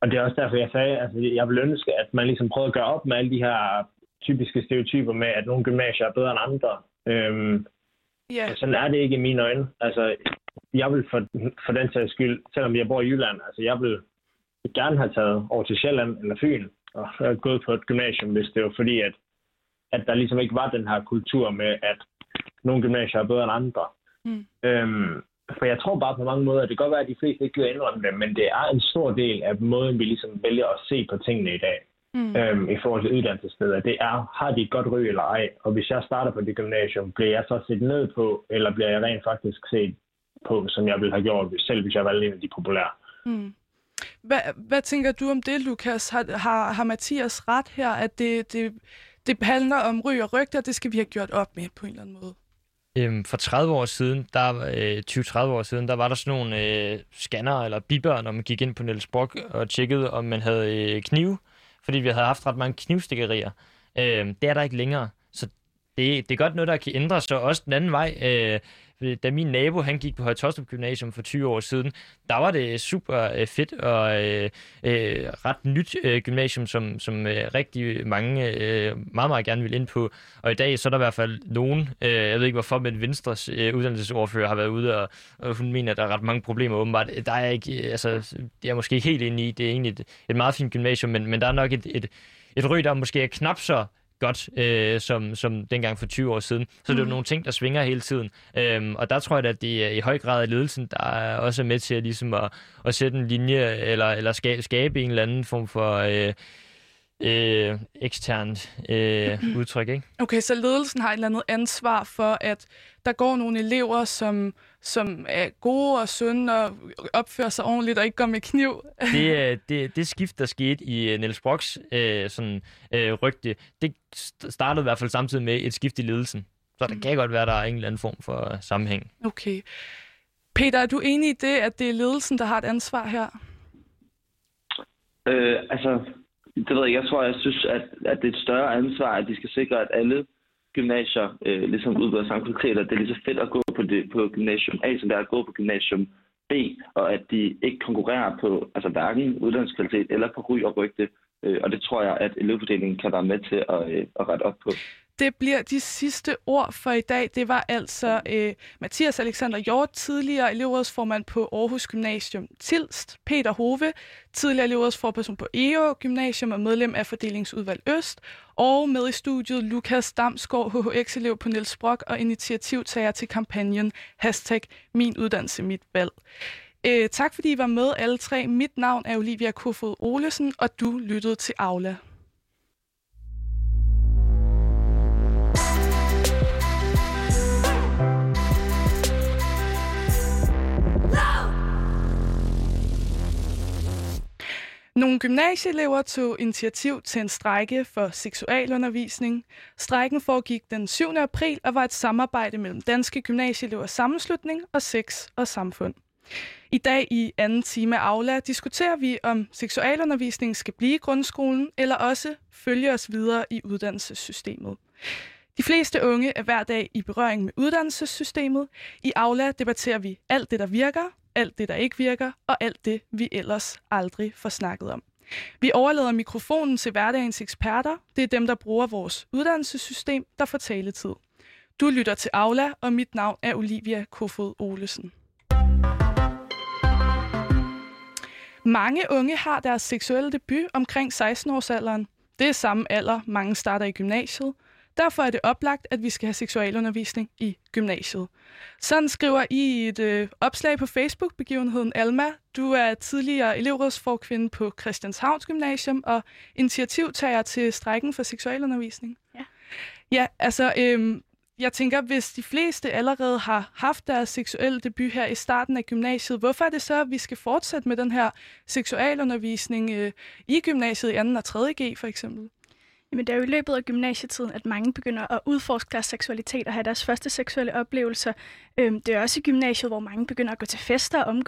og det er også derfor, jeg sagde, at altså, jeg vil ønske, at man ligesom prøver at gøre op med alle de her typiske stereotyper med, at nogle gymnasier er bedre end andre. Øhm, Ja, sådan er det ikke i mine øjne. Altså, jeg vil for, for den sags skyld, selvom jeg bor i Jylland, altså jeg vil gerne have taget over til Sjælland eller Fyn og gået på et gymnasium, hvis det var fordi, at, at der ligesom ikke var den her kultur med, at nogle gymnasier er bedre end andre. Mm. Øhm, for jeg tror bare på mange måder, at det kan godt være, at de fleste ikke gider indrømme det, men det er en stor del af måden, vi ligesom vælger at se på tingene i dag. Mm. Øhm, i forhold til uddannelsessteder. Det er, har de et godt ry eller ej? Og hvis jeg starter på det gymnasium, bliver jeg så set ned på, eller bliver jeg rent faktisk set på, som jeg ville have gjort, selv hvis jeg var en af de populære? Mm. Hvad, hvad tænker du om det, Lukas? Har, har, har Mathias ret her, at det, det, det handler om ry og rygter, det skal vi have gjort op med på en eller anden måde? Øhm, for 30 år siden, der, øh, 20-30 år siden, der var der sådan nogle øh, scanner eller bibør, når man gik ind på Niels Brock og tjekkede, om man havde øh, knive, fordi vi havde haft ret mange knivstikkerier. Øh, det er der ikke længere, så det, det er godt noget, der kan ændre sig også den anden vej. Øh, da min nabo han gik på Højtostrup Gymnasium for 20 år siden, der var det super øh, fedt og øh, øh, ret nyt øh, gymnasium, som, som øh, rigtig mange øh, meget, meget gerne vil ind på. Og i dag så er der i hvert fald nogen, øh, jeg ved ikke hvorfor, men Venstres øh, uddannelsesordfører har været ude, og, og hun mener, at der er ret mange problemer åbenbart. Der er ikke, øh, altså, det er måske ikke helt inde i, det er egentlig et, et meget fint gymnasium, men, men der er nok et, et, et ryg, der måske er knap så godt, øh, som, som dengang for 20 år siden. Så mm. det er jo mhm. nogle ting, der svinger hele tiden. Øhm, og der tror jeg, at det er i høj grad ledelsen, der er også med til at, ligesom at, at sætte en linje, eller, eller skabe, skabe en eller anden form for... Øh, øh, eksternt øh, udtryk. Ikke? Okay, så ledelsen har et eller andet ansvar for, at der går nogle elever, som, som er gode og sunde og opfører sig ordentligt og ikke går med kniv. det, det, det skift, der skete i øh, Niels Brocks øh, sådan, øh, rygte, det startede i hvert fald samtidig med et skift i ledelsen. Så der mm. kan godt være, der er en eller anden form for sammenhæng. Okay. Peter, er du enig i det, at det er ledelsen, der har et ansvar her? Øh, altså, det ved jeg Jeg tror, jeg synes, at, at det er et større ansvar, at de skal sikre, at alle gymnasier øh, ligesom udbyder samme kvaliteter. Det er lige så fedt at gå på, det, på gymnasium A, som det er at gå på gymnasium B, og at de ikke konkurrerer på altså hverken uddannelseskvalitet eller på ryg og rygte. Øh, og det tror jeg, at elevfordelingen kan være med til at, øh, at rette op på det bliver de sidste ord for i dag. Det var altså øh, Mathias Alexander Hjort, tidligere elevrådsformand på Aarhus Gymnasium Tilst, Peter Hove, tidligere elevrådsforperson på EO Gymnasium og medlem af fordelingsudvalg Øst, og med i studiet Lukas Damsgaard, HHX-elev på Niels Brock og initiativtager til kampagnen hashtag Min Uddannelse, Mit Valg. Øh, tak fordi I var med alle tre. Mit navn er Olivia Kofod Olesen, og du lyttede til Aula. Nogle gymnasieelever tog initiativ til en strejke for seksualundervisning. Strejken foregik den 7. april og var et samarbejde mellem Danske Gymnasieelevers Sammenslutning og Sex og Samfund. I dag i anden time af Aula diskuterer vi, om seksualundervisning skal blive i grundskolen, eller også følge os videre i uddannelsessystemet. De fleste unge er hver dag i berøring med uddannelsessystemet. I Aula debatterer vi alt det, der virker, alt det, der ikke virker, og alt det, vi ellers aldrig får snakket om. Vi overlader mikrofonen til hverdagens eksperter. Det er dem, der bruger vores uddannelsessystem, der får taletid. Du lytter til Aula, og mit navn er Olivia Kofod Olesen. Mange unge har deres seksuelle debut omkring 16-årsalderen. Det er samme alder, mange starter i gymnasiet – Derfor er det oplagt, at vi skal have seksualundervisning i gymnasiet. Sådan skriver I et øh, opslag på Facebook-begivenheden Alma. Du er tidligere elevrådsforkvinde på Christianshavns Gymnasium og initiativtager til strækken for seksualundervisning. Ja. Ja, altså, øhm, jeg tænker, hvis de fleste allerede har haft deres seksuelle debut her i starten af gymnasiet, hvorfor er det så, at vi skal fortsætte med den her seksualundervisning øh, i gymnasiet i 2. og 3. G for eksempel? Jamen, det er jo i løbet af gymnasietiden, at mange begynder at udforske deres seksualitet og have deres første seksuelle oplevelser. Øhm, det er også i gymnasiet, hvor mange begynder at gå til fester og omgå